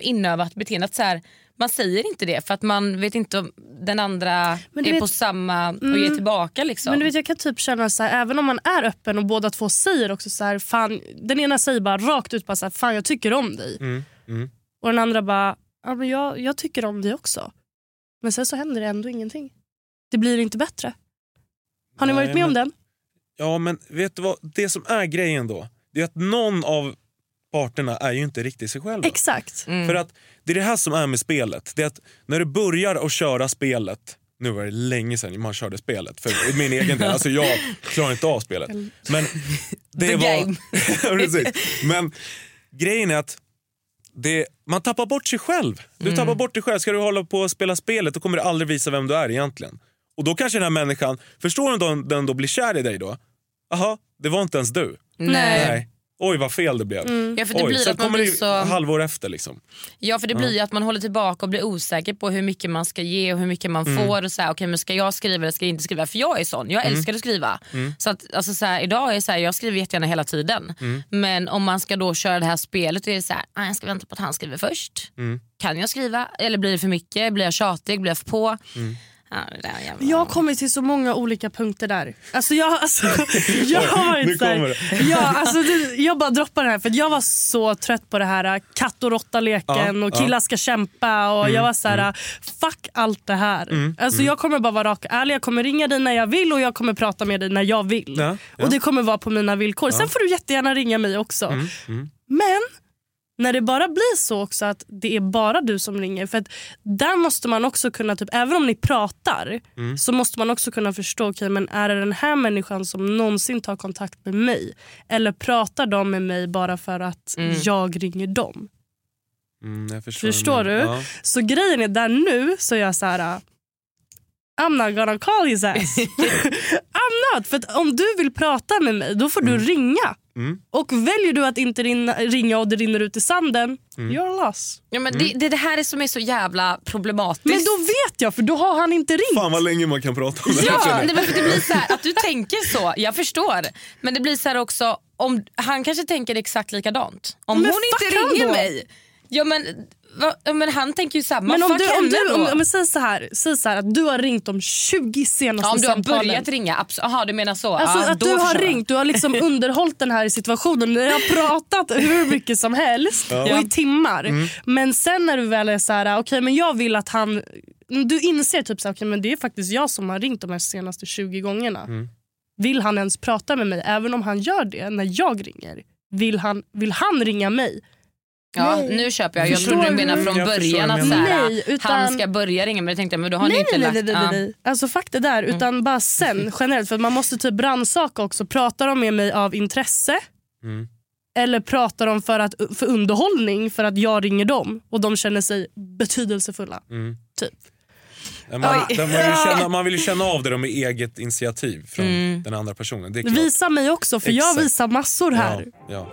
inövat beteende. Att så här, man säger inte det för att man vet inte om den andra är vet- på samma och ger tillbaka. Liksom. Men du vet, jag kan typ känna så här, även om man är öppen och båda två säger också så här, fan, den ena säger bara rakt ut bara så här, fan jag tycker om dig. Mm. Mm. Och den andra bara, ja, men jag, jag tycker om dig också. Men sen så händer det ändå ingenting. Det blir inte bättre. Har ni Nej, varit med om men- den? Ja men vet du vad, det som är grejen då, det är att någon av parterna är ju inte riktigt sig själva. Exakt. Mm. För att det är det här som är med spelet. Det är att när du börjar att köra spelet, nu var det länge sedan man körde spelet för min egen del, alltså jag klarar inte av spelet. Men det The var, game. Precis. Men grejen är att det, man tappar bort sig själv. Du tappar bort dig själv. Ska du hålla på och spela spelet då kommer det aldrig visa vem du är egentligen. Och då kanske den här människan, förstår du om den, den då blir kär i dig då? Jaha, det var inte ens du. Nej. Nej. Oj vad fel det blev. Ja, för det Oj, blir sen att man kommer blir det så... halvår efter liksom. Ja för det blir ju att man håller tillbaka och blir osäker på hur mycket man ska ge och hur mycket man Mm. får. Och så här, okay, men Ska jag skriva eller ska jag inte skriva? För jag är sån, jag älskar att skriva. Mm. Så att, alltså, så här, idag är så här, jag skriver jättegärna hela tiden. Mm. Men om man ska då köra det här spelet då är det så här, "Ah, jag ska vänta på att han skriver först. Mm. Kan jag skriva? Eller blir det för mycket? Blir jag tjatig? Blir jag för på? Mm. Ja, jävla... Jag har kommit till så många olika punkter där. Alltså jag, alltså, jag har varit så här, ja, alltså, det, Jag bara droppar det här för jag var så trött på det här äh, katt och råtta-leken Ja, och killar ja. ska kämpa. Och Jag var så här, äh, fuck allt det här. Alltså, Jag kommer bara vara rak och ärlig. Jag kommer ringa dig när jag vill och jag kommer prata med dig när jag vill. Ja, ja. Och Det kommer vara på mina villkor. Sen får du jättegärna ringa mig också. Men när det bara blir så också att det är bara du som ringer. För att där måste man också kunna, typ, även om ni pratar, så måste man också kunna förstå, okay, men är det den här människan som någonsin tar kontakt med mig? Eller pratar de med mig bara för att jag ringer dem? Mm, jag förstår, Förstår du? Ja. Så grejen är där nu så är jag så här. I'm not gonna call his ass. I'm not. För att om du vill prata med mig då får du ringa. Mm. Och väljer du att inte rinna, ringa och det rinner ut i sanden, Mm. you're lost. Ja, men det, det, det här är som är så jävla problematiskt. Men då vet jag för då har han inte ringt. Fan vad länge man kan prata om det här, Ja, nej, men för det blir så här, att du tänker så, jag förstår. Men det blir så här också, om, han kanske tänker exakt likadant. Om Men hon inte ringer då. mig, ja, men, va, ja, men han tänker ju samma. Men om Fuck du, om du då. om, om, säg, så här, säg så här att du har ringt de 20 senaste ja, om du har samtalen. börjat ringa, abs- aha, du menar så. Alltså ja, att du har ringt, du har liksom underhållit den här situationen. Ni har pratat hur mycket som helst och i timmar. Mm. Men sen när du väl är så här, okej men jag vill att han... Du inser typ så här, okej men det är faktiskt jag som har ringt de här senaste 20 gångerna. Mm. Vill han ens prata med mig? Även om han gör det när jag ringer. Vill han, vill han ringa mig? Ja, Nej. nu köper jag. Jag Förstår trodde du menade från Jag början att du så menar. här, Nej, utan- han ska börja ringa men jag tänkte men då har ni Nej, inte nej, nej, lagt... nej, nej, ja. nej. Alltså fuck det där. Utan bara sen generellt. För Man måste typ rannsaka också. Pratar de med mig av intresse? Mm. Eller pratar de för, att, för underhållning för att jag ringer dem och de känner sig betydelsefulla? Mm. Typ. Man, man, vill ju känna, man vill ju känna av det då med eget initiativ från Mm. den andra personen. Det är klart. Visa mig också för jag Exakt. visar massor här. Ja, ja.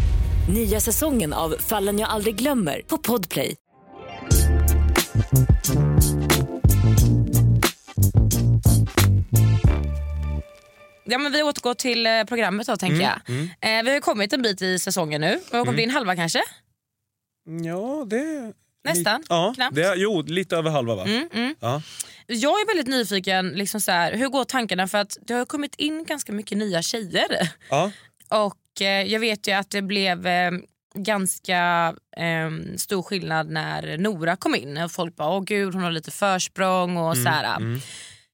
Nya säsongen av Fallen jag aldrig glömmer på Podplay. Ja, men vi återgår till eh, programmet då tänker jag. Eh, vi har kommit en bit i säsongen nu. Vi har kommit in halva kanske. ja, det... Nästan, Ja, knappt. det är, jo, lite över halva va? Mm, mm. Ja. Jag är väldigt nyfiken, liksom så här, hur går tankarna? För att det har kommit in ganska mycket nya tjejer. Ja. Och eh, jag vet ju att det blev eh, ganska eh, stor skillnad när Nora kom in. Och folk bara, åh gud hon har lite försprång och så här. mm.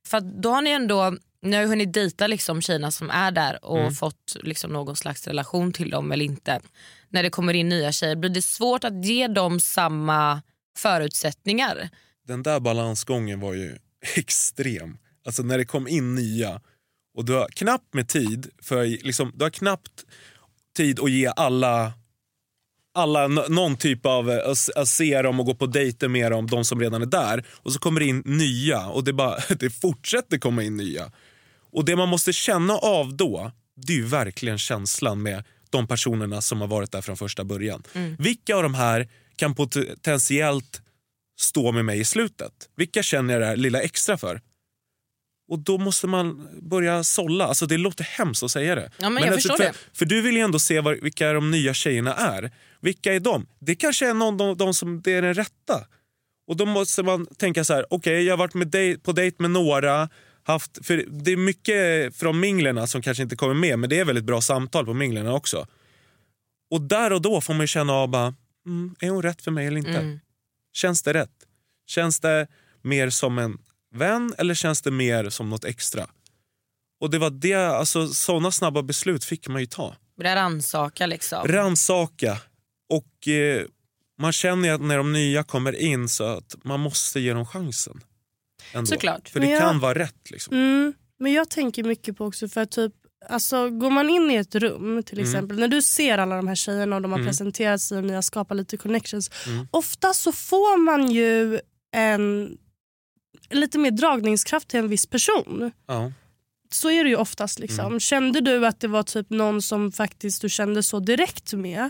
För då har ni ändå ni har ju hunnit dejta liksom tjejerna som är där och Mm. fått liksom någon slags relation till dem eller inte. När det kommer in nya tjejer, blir det svårt att ge dem samma förutsättningar? Den där balansgången var ju extrem. Alltså när det kom in nya och du har knappt med tid för liksom, du har knappt tid att ge alla alla någon typ av eh, att, se dem och gå på dejter med dem, de som redan är där. Och så kommer det in nya och det, bara, det fortsätter komma in nya. Och det man måste känna av då, det är verkligen känslan med de personerna som har varit där från första början. Vilka av de här kan potentiellt stå med mig i slutet? Vilka känner jag det här lilla extra för? Och då måste man börja sålla. Alltså det låter hemskt att säga det. Ja, men jag alltså, för, det. för du vill ju ändå se var, vilka de nya tjejerna är. Vilka är de? Det kanske är någon av de som det är den rätta. Och då måste man tänka så här, okej jag har varit med dej, på dejt med några. Haft, för det är mycket från minglerna som kanske inte kommer med men det är väldigt bra samtal på minglerna också. Och där och då får man ju känna av, bara, mm, är hon rätt för mig eller inte? Mm. Känns det rätt? Känns det mer som en vän eller känns det mer som något extra? Och det var det, alltså sådana snabba beslut fick man ju ta. Börja rannsaka liksom. Rannsaka. Och eh, man känner ju att när de nya kommer in så att man måste ge dem chansen. Ändå. Såklart. För det jag- kan vara rätt liksom. Mm, men jag tänker mycket på också för att typ alltså, går man in i ett rum till Mm. exempel, när du ser alla de här tjejerna och de har presenterat sig och ni har skapat lite connections. Mm. Ofta så får man ju en lite mer dragningskraft till en viss person. Ja. Så är det ju oftast. Liksom. Mm. Kände du att det var typ någon som faktiskt du kände så direkt med?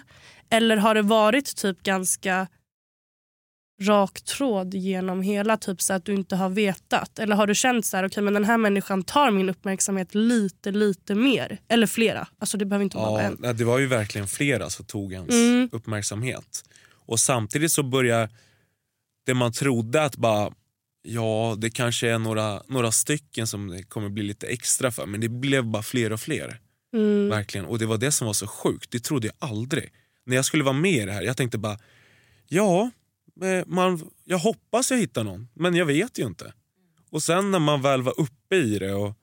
Eller har det varit typ ganska rak tråd genom hela, typ så att du inte har vetat? Eller har du känt så här, okay, men den här människan tar min uppmärksamhet lite, lite mer? Eller flera. Alltså det behöver inte vara Ja, en. det var ju verkligen flera som tog ens Mm. uppmärksamhet. Och samtidigt så börjar det man trodde att bara ja, det kanske är några, några stycken som det kommer bli lite extra för. Men det blev bara fler och fler. Mm. Verkligen. Och det var det som var så sjukt. Det trodde jag aldrig. När jag skulle vara med i det här, jag tänkte bara ja, eh, man, jag hoppas jag hittar någon. Men jag vet ju inte. Och sen när man väl var uppe i det och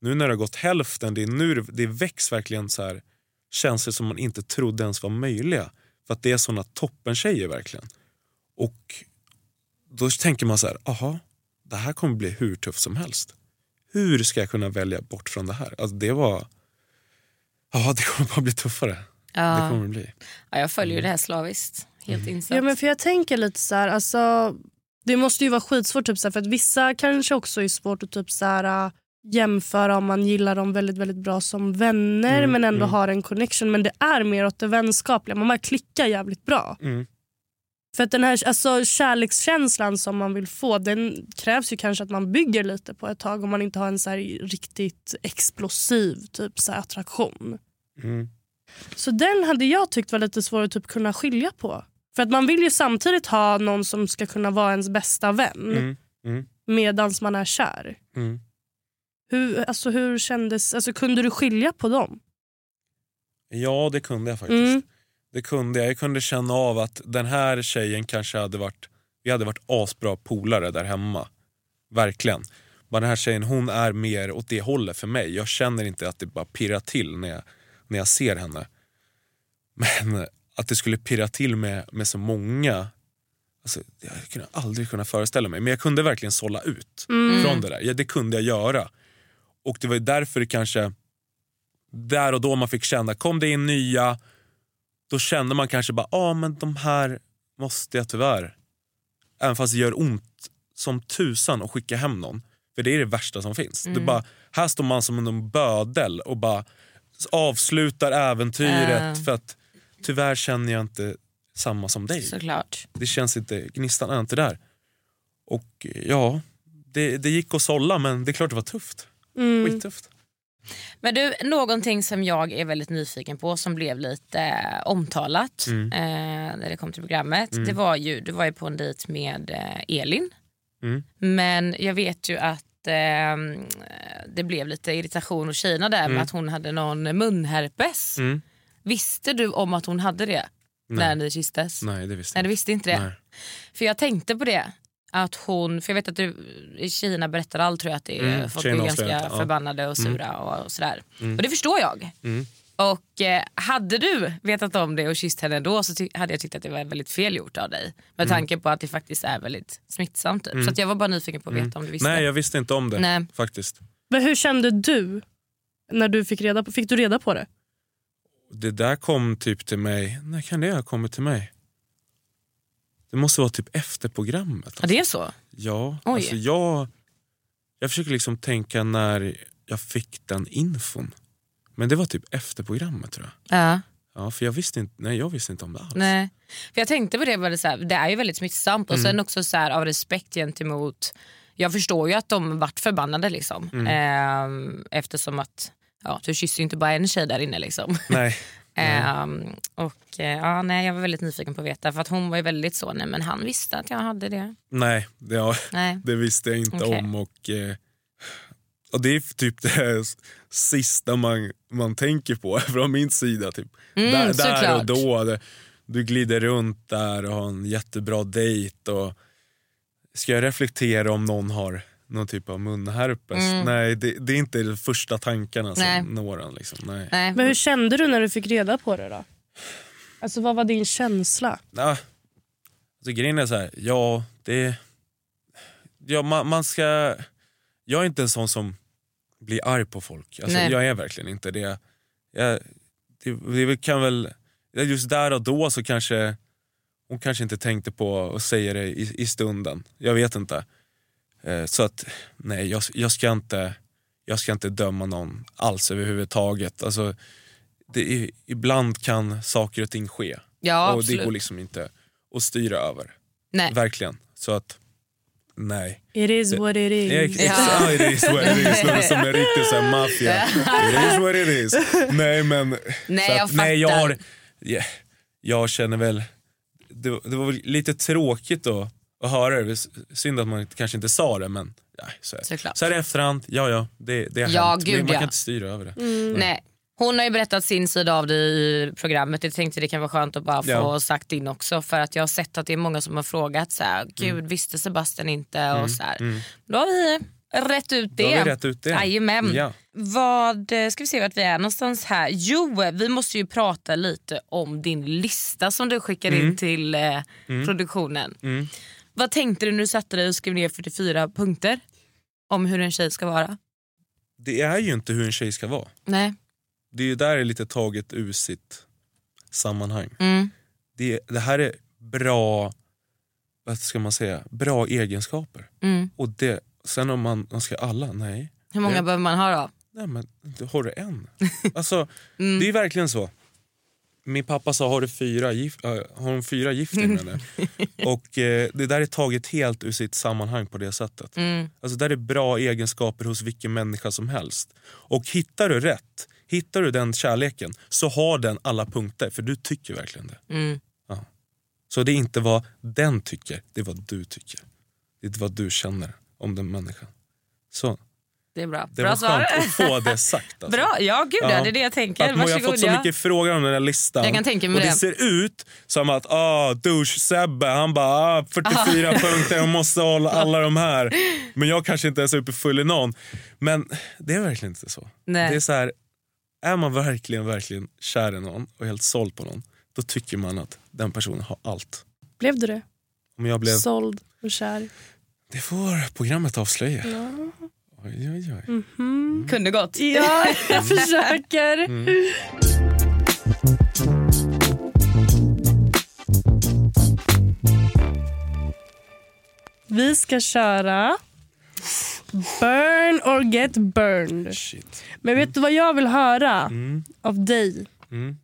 nu när det har gått hälften, det är nu det, det väcks verkligen så här känslor som man inte trodde ens var möjliga. För att det är såna toppentjejer verkligen. Och då tänker man så här, aha, det här kommer bli hur tufft som helst. Hur ska jag kunna välja bort från det här? Alltså det var... Ja, det kommer bara bli tuffare. Det Ja. kommer det bli. Ja, jag följer ju det här slaviskt. Helt insatt. Ja, men för jag tänker lite så här, alltså, det måste ju vara skitsvårt typ så här, för att vissa kanske också är svårt att typ så här, äh, jämföra om man gillar dem väldigt väldigt bra som vänner Mm, men ändå mm. har en connection. Men det är mer åt det vänskapliga, man bara klickar jävligt bra. Mm. För att den här alltså, kärlekskänslan som man vill få den krävs ju kanske att man bygger lite på ett tag om man inte har en så riktigt explosiv typ så attraktion. Mm. Så den hade jag tyckt var lite svår att typ kunna skilja på. För att man vill ju samtidigt ha någon som ska kunna vara ens bästa vän Mm. Mm. medans man är kär. Mm. Hur, alltså, hur kändes, alltså, kunde du skilja på dem? Ja, det kunde jag faktiskt. Mm. Det kunde jag. Jag kunde känna av att den här tjejen kanske hade varit, vi hade varit asbra polare där hemma. Verkligen. Men den här tjejen hon är mer åt det hållet för mig. Jag känner inte att det bara pirrar till när jag, när jag ser henne. Men att det skulle pirra till med, med så många, alltså, jag kunde aldrig kunna föreställa mig. Men jag kunde verkligen sålla ut från det där. Ja, det kunde jag göra. Och det var därför det kanske, där och då man fick känna, kom det in nya, då kände man kanske bara, ja ah, men de här måste jag tyvärr, även fast det gör ont som tusan att skicka hem någon. För det är det värsta som finns. Det bara, här står man som en bödel och bara avslutar äventyret Äh. för att tyvärr känner jag inte samma som dig. Såklart. Det känns inte, gnistan är inte där. Och ja, det, det gick att sålla men det är klart det var tufft. Mm. Skittufft. Men du, någonting som jag är väldigt nyfiken på som blev lite eh, omtalat Mm. eh, när det kom till programmet. Det var ju, du var ju på en dejt med eh, Elin. Mm. Men jag vet ju att eh, det blev lite irritation hos tjejerna där med att hon hade någon munherpes. Mm. Visste du om att hon hade det när ni kysstes? Nej det visste Nej, du visste inte det. Nej. För jag tänkte på det. Att hon, för jag vet att du, tjejerna berättar allt tror jag att det är, Mm, folk är ganska ja. förbannade och sura och, och sådär. Och det förstår jag. Mm. Och eh, hade du vetat om det och kysst henne då så hade jag tyckt att det var väldigt fel gjort av dig. Med Mm. tanke på att det faktiskt är väldigt smittsamt. Typ. Så att jag var bara nyfiken på att veta om du visste. Nej jag visste inte om det Nej. faktiskt. Men hur kände du när du fick reda på, fick du reda på det? Det där kom typ till mig, när kan det ha kommit till mig? Det måste vara typ efter programmet. Ja, Alltså. det är så? Ja, Oj. alltså jag, jag försöker liksom tänka när jag fick den infon. Men det var typ efter programmet tror jag. Ja. Ja, för jag visste inte, nej, jag visste inte om det alls. Nej. För jag tänkte på det, var det, så här, det är ju väldigt smittsamt och Mm. sen också så här, av respekt gentemot, jag förstår ju att de vart förbannade liksom. Mm. Ehm, eftersom att ja, du kysser ju inte bara en tjej där inne liksom. Nej. Och eh, ja, nej, jag var väldigt nyfiken på att veta för att hon var ju väldigt så, nej men han visste att jag hade det. Nej, det, ja, Nej. det visste jag inte Okej. om. Och, eh, och Det är typ det sista man, man tänker på från min sida. Typ. Mm, där, där och då. Det, du glider runt där och har en jättebra dejt. Och ska jag reflektera om någon har någon typ av munherpes? Nej, det, det är inte de första tankarna som Mm. Nej. når en. Liksom. Nej. Nej. Men hur kände du när du fick reda på det då? Alltså vad var din känsla? Ja, alltså, grejen är så här, ja det... Ja, man, man ska... Jag är inte en sån som bli arg på folk. Alltså, Nej. jag är verkligen inte det. Jag, det, det kan väl, just där och då så kanske hon kanske inte tänkte på att säga det i, i stunden. Jag vet inte. Eh, så att nej, jag, jag, ska inte, jag ska inte döma någon alls överhuvudtaget. Alltså, det är, ibland kan saker och ting ske. Ja, och det absolut. går liksom inte att styra över. Nej. Verkligen. Så att, nej. It is what it is. Ex- ex- ja. It is what it is. Låter som en riktig så här maffia. It is what it is. Nej men. Nej, så jag att, nej, jag, fattar. har, yeah, jag känner väl, det, det var väl lite tråkigt då, att höra det. Synd att man kanske inte sa det men nej, så, är, Såklart. så här i efterhand, ja ja, det, det har Ja, hänt. gud, man ja. kan inte styra över det. Nej. Hon har ju berättat sin sida av det i programmet. Jag tänkte det kan vara skönt att bara få Ja. sagt din också. För att jag har sett att det är många som har frågat så här, gud Mm. visste Sebastian inte? Och så här. Då har vi rätt ut det. Då har vi rätt ut det. Jajamän. Ja. Vad, eh, ska vi se vart vi är någonstans här. Jo, vi måste ju prata lite om din lista som du skickar Mm. in till eh, produktionen. Vad tänkte du när du satte dig och skrev ner 44 punkter om hur en tjej ska vara? Det är ju inte hur en tjej ska vara. Nej. Det är ju där det är lite taget ur sitt sammanhang. Mm. Det, det här är bra, vad ska man säga, bra egenskaper. Mm. Och det, sen om man önskar alla, nej. Hur många Det- behöver man ha då? Nej men har du en? Alltså, Mm. Det är verkligen så. Min pappa sa, har du fyra, gif- äh, har hon fyra gift dig med henne? Och eh, det där är taget helt ur sitt sammanhang på det sättet. Mm. Alltså där är bra egenskaper hos vilken människa som helst. Och hittar du rätt, hittar du den kärleken så har den alla punkter för du tycker verkligen det. Mm. Så det är inte vad den tycker, det är vad du tycker. Det är vad du känner om den människan. Så, Det är bra. det bra var svar. skönt att få det sagt. Alltså. Bra, ja gud ja. Ja. det är det jag tänker. Att man, jag har Varsågod. fått så ja. mycket frågor om den här listan. Jag kan tänka mig och det. det. ser ut som att ah, douche-Sebbe, han bara ah, 44 punkter, jag måste hålla alla de här. Men jag kanske inte är superfull i någon. Men det är verkligen inte så. Nej. Det är så här, är man verkligen, verkligen kär i någon och helt såld på någon, då tycker man att den personen har allt. Blev du det? Om jag blev, Såld och kär? det får programmet avslöja. Oj, oj, oj. Kunde gått. Ja, jag försöker. Vi ska köra Burn or get burned. Shit. Men vet du vad jag vill höra Mm, av dig mm,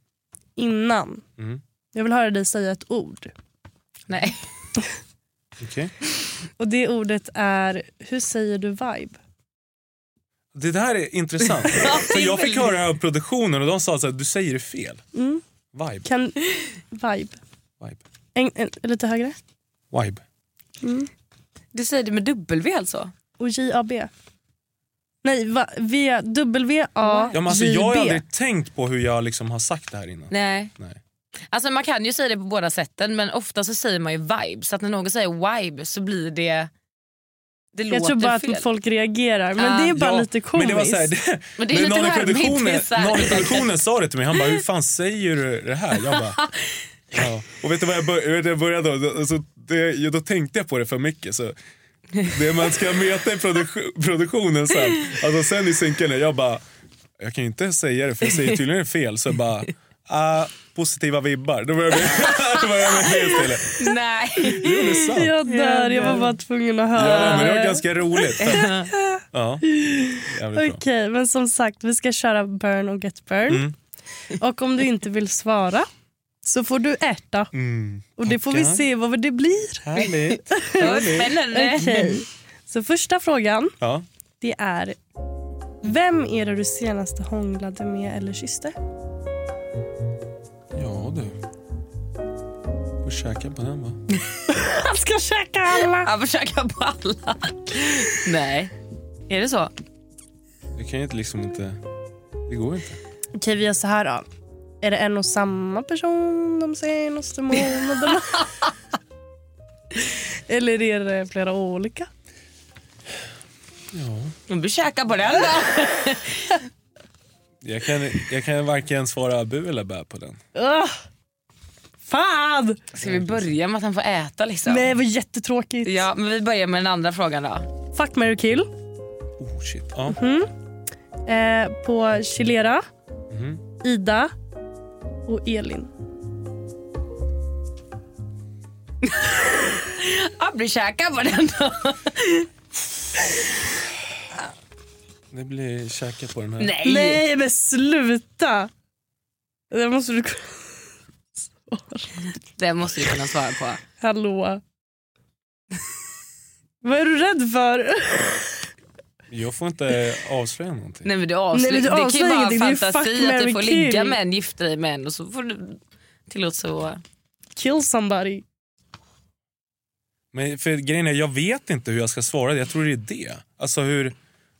innan? mm. Jag vill höra dig säga ett ord. Nej. Okej. Och det ordet är, hur säger du vibe? Det där är intressant. För jag fick höra det här av produktionen och de sa att du säger det fel. Mm. Vibe. Kan, vibe. Vibe. En, en, lite högre. Vibe. Du säger det med W alltså? Och J-A-B. Nej, va, v, W-A-J-B. Ja, men alltså, jag har aldrig tänkt på hur jag liksom har sagt det här innan. Nej. Nej. Alltså man kan ju säga det på båda sätten men ofta så säger man ju vibe. Så att när någon säger vibe så blir det... Det Jag låter tror bara fel. att folk reagerar. Men Ah. det är bara Ja, lite Men komiskt. det var så här, det, Men det är när lite någon, produktionen, någon produktionen sa det till mig. Han bara, hur fan säger du det här? Jag bara, ja. Och vet du vad jag, bör, började då? Alltså, det, då tänkte jag på det för mycket. Så det man ska möta i produk- produktionen sen, alltså sen i synken, jag bara, jag kan ju inte säga det för jag säger tydligen fel. Så jag bara, ah, positiva vibbar. Då började jag då det istället. Nej. Jo, det är sant. Jag dör, jag var bara tvungen att höra. Ja, men det var ganska roligt. Ja. Okej, men som sagt, vi ska köra burn och get burned. Mm. Och om du inte vill svara så får du äta. Mm. Och det får vi se vad det blir. Härligt. Spännande. Okej. Så första frågan Ja. det är Vem är det du senast hånglade med eller kysste? Får käka på den va? Han ska käka alla! Jag försöker på alla. Nej. Är det så? Det kan ju inte liksom inte... Det går inte. Okej, vi gör så här då. Är det en och samma person de senaste månaderna? eller är det flera olika? Ja. Men du käkar på den då. Jag kan, jag kan varken svara bu eller bä på den. Ugh. Fan! Ska vi börja med att han får äta liksom? Nej, det var jättetråkigt. Ja, men vi börjar med den andra frågan då. Fuck, marry, kill. Oh shit. Ja. eh, på Chilera, Mhm. Ida och Elin. Abri-käka på den då. Det blir käka på den här. Nej. Nej men sluta! Det måste du Det måste du kunna svara på. Hallå? Vad är du rädd för? Jag får inte avslöja någonting. Nej men du avslöjar, Nej, men du det kan ju avslöjar vara ingenting. Det är en fantasi att du får kill. ligga med en, gifta dig med en och så får du tillåts så... Kill somebody. Men för grejen är, jag vet inte hur jag ska svara. Jag tror det är det. Alltså hur,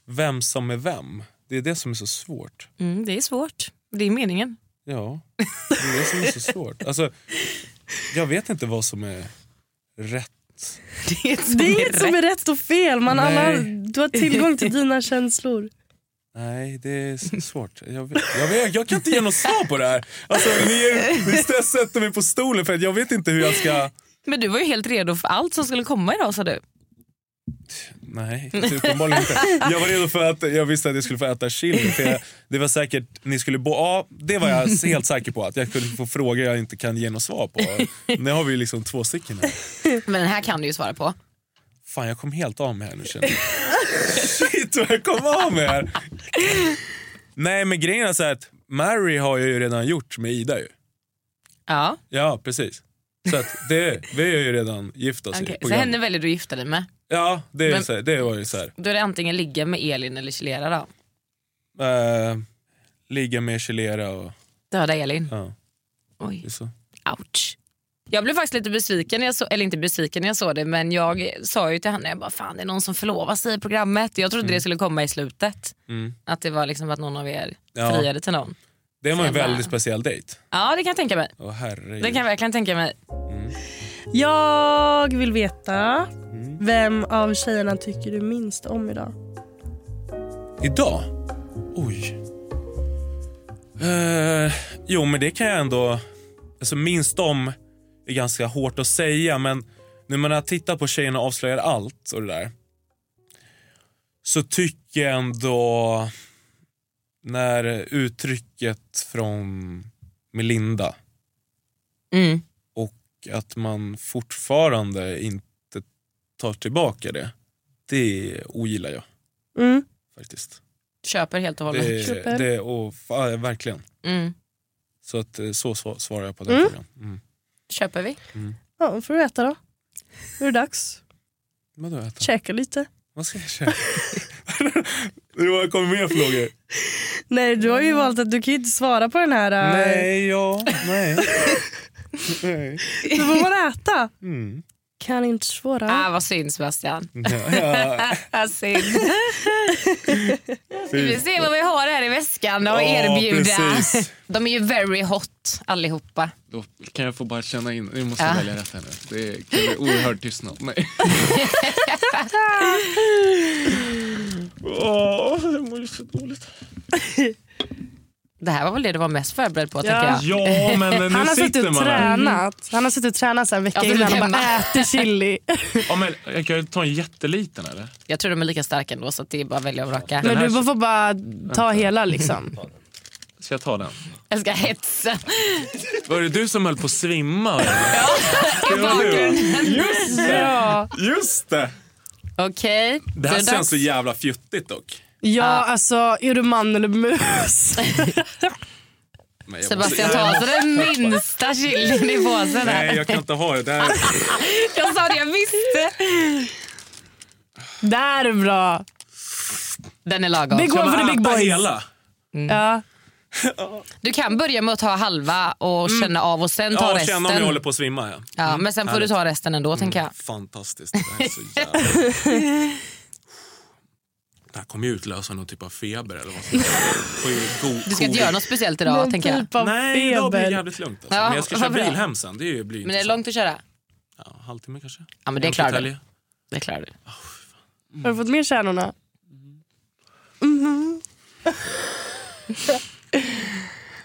vem som är vem. Det är det som är så svårt. Mm, det är svårt. Det är meningen. Ja, det är det som är så svårt. Alltså, jag vet inte vad som är rätt. Det är, som Det är är inget som är rätt och fel. Man Nej. alla, du har tillgång till dina känslor. Nej, det är svårt. Jag, vet, jag, vet, jag kan inte ge något svar på det här. Alltså, ni, är, ni stä- sätter mig på stolen för att jag vet inte hur jag ska... Men du var ju helt redo för allt som skulle komma idag sa du. Nej, uppenbarligen inte. Jag var redo för att jag visste att jag skulle få äta chili. För jag, det var säkert, ni skulle bo, ja, det var jag helt säker på. Att jag skulle få frågor jag inte kan ge något svar på. Nu har vi liksom två stycken här. Men den här kan du ju svara på. Fan jag kom helt av mig här nu känner jag. Shit vad jag kom av mig här. Nej men grejen är så att Mary har jag ju redan gjort med Ida ju. Ja, Ja precis. Så att det, vi har ju redan gift oss i okej. Så henne väljer du att gifta dig med. Ja det, är Men- så här, det var ju så här. Då är det antingen ligga med Elin eller Chilera då. Eh, ligga med Chilera och Döda Elin. ja, Oj, det är så. ouch. Jag blev faktiskt lite besviken, när jag så, eller inte besviken när jag såg det men jag sa ju till henne, jag bara, fan det är någon som förlovar sig i programmet. Jag trodde det skulle komma i slutet. Mm. Att det var liksom att någon av er Ja. friade till någon. Det var en jag bara- väldigt speciell dejt. Ja det kan jag tänka mig. Åh herregud. Det kan jag verkligen tänka mig. Jag vill veta vem av tjejerna tycker du minst om idag? Idag? Oj. Eh, jo men det kan jag ändå... Alltså minst om är ganska hårt att säga men när man har tittat på Tjejerna avslöjar allt och det där. Så tycker jag ändå när uttrycket från Melinda Mm. Och att man fortfarande inte tar tillbaka det. Det ogillar jag Mm. faktiskt. Köper helt och hållet. Det, Köper. det, och, ja, verkligen. Mm. Så att, eh, så sva- svarar jag på den Mm. frågan. Mm. Köper vi? Ja, då får du äta då. Nu är det dags. Vadå äta? Käka lite. Vad ska jag köpa? det kommer mer frågor. Nej, du har ju valt att du kan ju inte svara på den här. äh, Nej, ja, nej. Nej. Då får man äta. Mm. Kan inte svara. Ah, vad synd Sebastian. Ja, ja. Ah, synd. Vi vill se vad vi har här i väskan och Ja, erbjuda. precis. De är ju very hot allihopa. Då kan jag få bara känna in. Nu måste Ja. jag välja rätt här nu. Det kan bli oerhörd tystnad. Nej. Åh, jag mår ju så dåligt. Det här var väl det du var mest förberedd på Ja. tänker jag. Ja, men nu Han har suttit sitter och man tränat. Han har suttit och tränat en vecka Ja, innan och bara äter chili. Ja, men jag kan ju ta en jätteliten eller? Jag tror de är lika starka ändå så det är bara att välja och vraka. Men du får bara ta hela liksom. Ska jag ta den? Jag ska hetsa. Var det du som höll på att svimma? bakgrunden. Just det! Ja, Just det! Okej. Det här känns så jävla fjuttigt dock. Ja alltså är du man eller mus? Sebastian tar alltså den minsta chilin i påsen Nej, här. jag kan inte ha det. det här... Jag sa det, jag visste. Där är bra. Den är lagom. Big one for the big boys. hela? Ja. Du kan börja med att ta halva och känna av och sen ta Ja, resten. känna om jag håller på att svimma. Ja. Ja, men sen får du ta resten ändå tänker jag. Fantastiskt. Det här är så jävla... Det här kommer ju utlösa någon typ av feber eller vad som helst. Du ska inte göra något speciellt idag Någon tänker jag. typ av Nej, idag blir det jävligt lugnt. Alltså. Ja, men jag ska köra bil hem sen. Det blir Men är det långt att köra? Ja, halvtimme kanske. Ja men det klarar du. Det klarar du. Har du fått med kärnorna?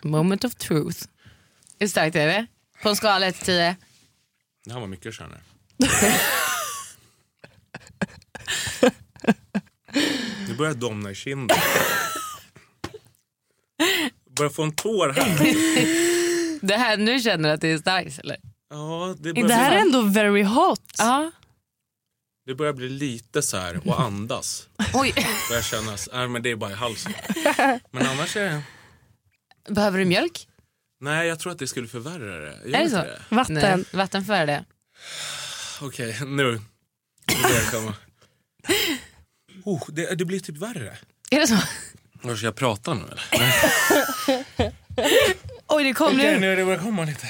Moment of truth. Hur starkt är det? På en skala 1 till 10? Det här var mycket känner. Börjar domna i kinden. börjar få en tår här. Det här, nu känner du att det är starkt eller? Ja, det börjar, Det här är bli, ändå very hot. Ja. det börjar bli lite så här och andas. Oj, Börjar kännas, nej men det är bara i halsen. Men annars är det... behöver du mjölk? Nej, jag tror att det skulle förvärra det. Gör Är det så? Vatten. Nej, vatten för det. Okej, nu. Nu börjar det komma. Oh, det, det blir typ värre. Är det så? Var ska jag prata nu eller? Oj, det kom Okej, nu. nu det börjar komma lite.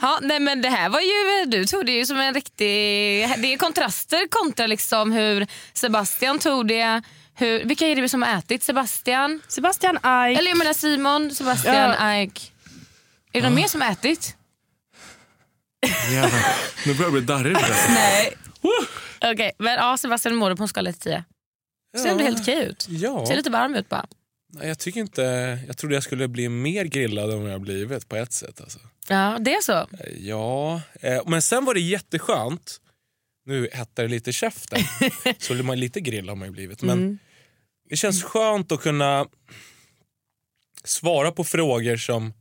Ja, nej men det här var ju, du tog det ju som en riktig, det är kontraster kontra liksom hur Sebastian tog det. Hur, vilka är det som har ätit? Sebastian? Sebastian Eik. Eller jag menar Simon, Sebastian, Ja. Ike. Är det någon mer som har ätit? Jävlar. Nu börjar jag bli darrig. Nej. Okej, men ja, Sebastian mår på en skala till 10. Ser ändå helt okej ut. Ja, Ser lite varm ut bara. Nej, jag tycker inte... Jag trodde jag skulle bli mer grillad än vad jag har blivit på ett sätt. Alltså. Ja, det är så. Ja, eh, men sen var det jätteskönt. Nu hettar det lite i käften, så man lite grillad har man ju blivit. Men Mm. det känns skönt att kunna svara på frågor som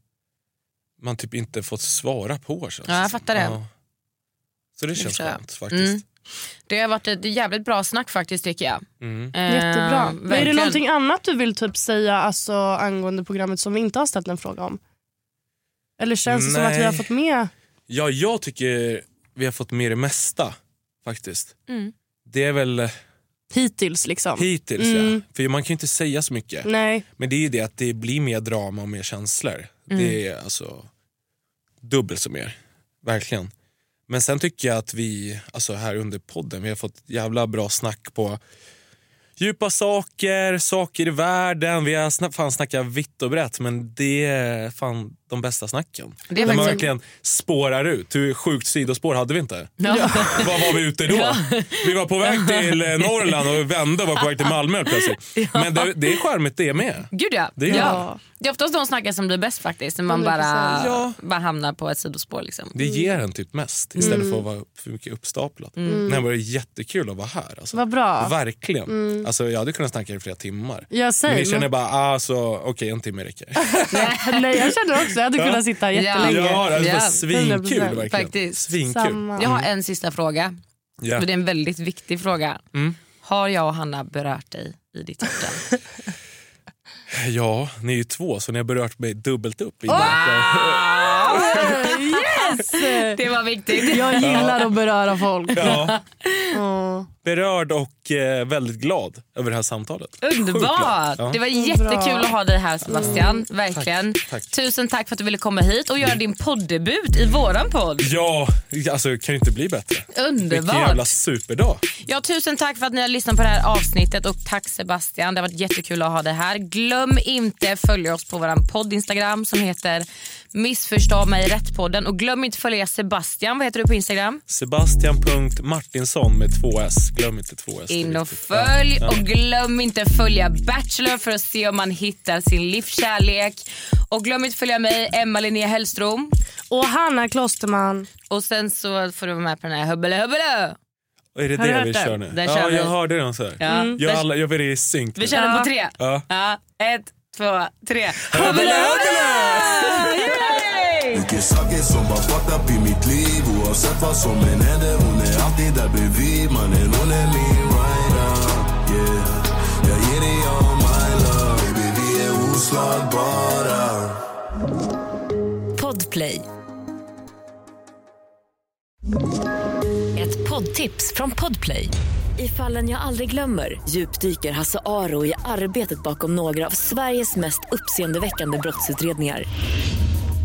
man typ inte fått svara på. Känns Ja, jag fattar det. Så det känns skönt faktiskt. Mm. Det har varit ett jävligt bra snack faktiskt tycker jag. Mm. Eh, Jättebra. Men är det någonting annat du vill typ säga alltså, angående programmet som vi inte har ställt en fråga om? Eller känns det som att vi Nej. har fått med? Ja, jag tycker vi har fått med det mesta faktiskt. Mm. Det är väl Hittills liksom. hittills Mm. ja. För man kan ju inte säga så mycket. Nej. Men det är ju det att det blir mer drama och mer känslor. Mm. Det är alltså dubbelt så mer. Verkligen. Men sen tycker jag att vi, alltså här under podden, vi har fått jävla bra snack på djupa saker, saker i världen. Vi har fan snackat vitt och brett men det är fan de bästa snacken. Det är När man verkligen spårar ut. Hur sjukt sidospår hade vi inte? Ja. Var var vi ute då? Vi var på väg till eh, Norrland och vände och var på väg till Malmö plötsligt. Men det, det är charmigt det med. Gud ja. Det är ja. Det är oftast de snackar som blir bäst faktiskt. När man 100%. bara, Ja. bara hamnar på ett sidospår. Liksom. Det ger en typ mest istället för att vara för mycket uppstaplat. Mm. Men det var jättekul att vara här. Alltså. Vad bra. Verkligen. Alltså, jag hade kunnat snacka i flera timmar. Jag Men säger. ni känner bara, ah, så, okej en timme räcker. Nej, jag känner också hade Ja. kunnat sitta jättelänge. ja, det var Ja, svinkul 100%. verkligen. Faktiskt. Svinkul. Samma. Jag har en sista fråga. Ja. Och det är en väldigt viktig fråga. Mm. Har jag och Hanna berört dig i ditt hjärta? ja, ni är ju två så ni har berört mig dubbelt upp. I Yes! det var viktigt. Jag gillar att beröra folk. ja, berörd och eh, väldigt glad över det här samtalet. Underbart! Ja. Det var jättekul att ha dig här Sebastian. Verkligen. Tack, tack. Tusen tack för att du ville komma hit och göra din poddebut i våran podd. Ja, alltså kan ju inte bli bättre. Vilken jävla Underbart! superdag. Ja, tusen tack för att ni har lyssnat på det här avsnittet och tack Sebastian. Det har varit jättekul att ha dig här. Glöm inte följa oss på vår podd Instagram som heter Missförstå mig rätt-podden och glöm inte följa Sebastian. Vad heter du på Instagram? Sebastian.Martinsson med två S. Glöm inte två S. är In och följ Ja. och glöm inte följa Bachelor för att se om man hittar sin livskärlek. Och glöm inte följa mig, Emma Linnea Hellström. Och Hanna Klosterman. Och sen så får du vara med på den här Hubbele Hubbele. Är det Har du det hört vi den? kör nu? Den ja, kör vi. jag hörde den så här. Ja. Jag, Den- alla, jag vill i synk. Vi kör den på tre. Ja. Ja, ett, två, tre. Hubbele, Mycket saker som var fucked up i mitt liv. Oavsett vad som än händer Hon är alltid där bredvid. Mannen hon är min rider. Yeah. Jag ger dig all my love. Baby vi är oslagbara. Podplay. Ett poddtips från Podplay. I fallen jag aldrig glömmer djupdyker Hasse Aro i arbetet bakom några av Sveriges mest uppseendeväckande brottsutredningar.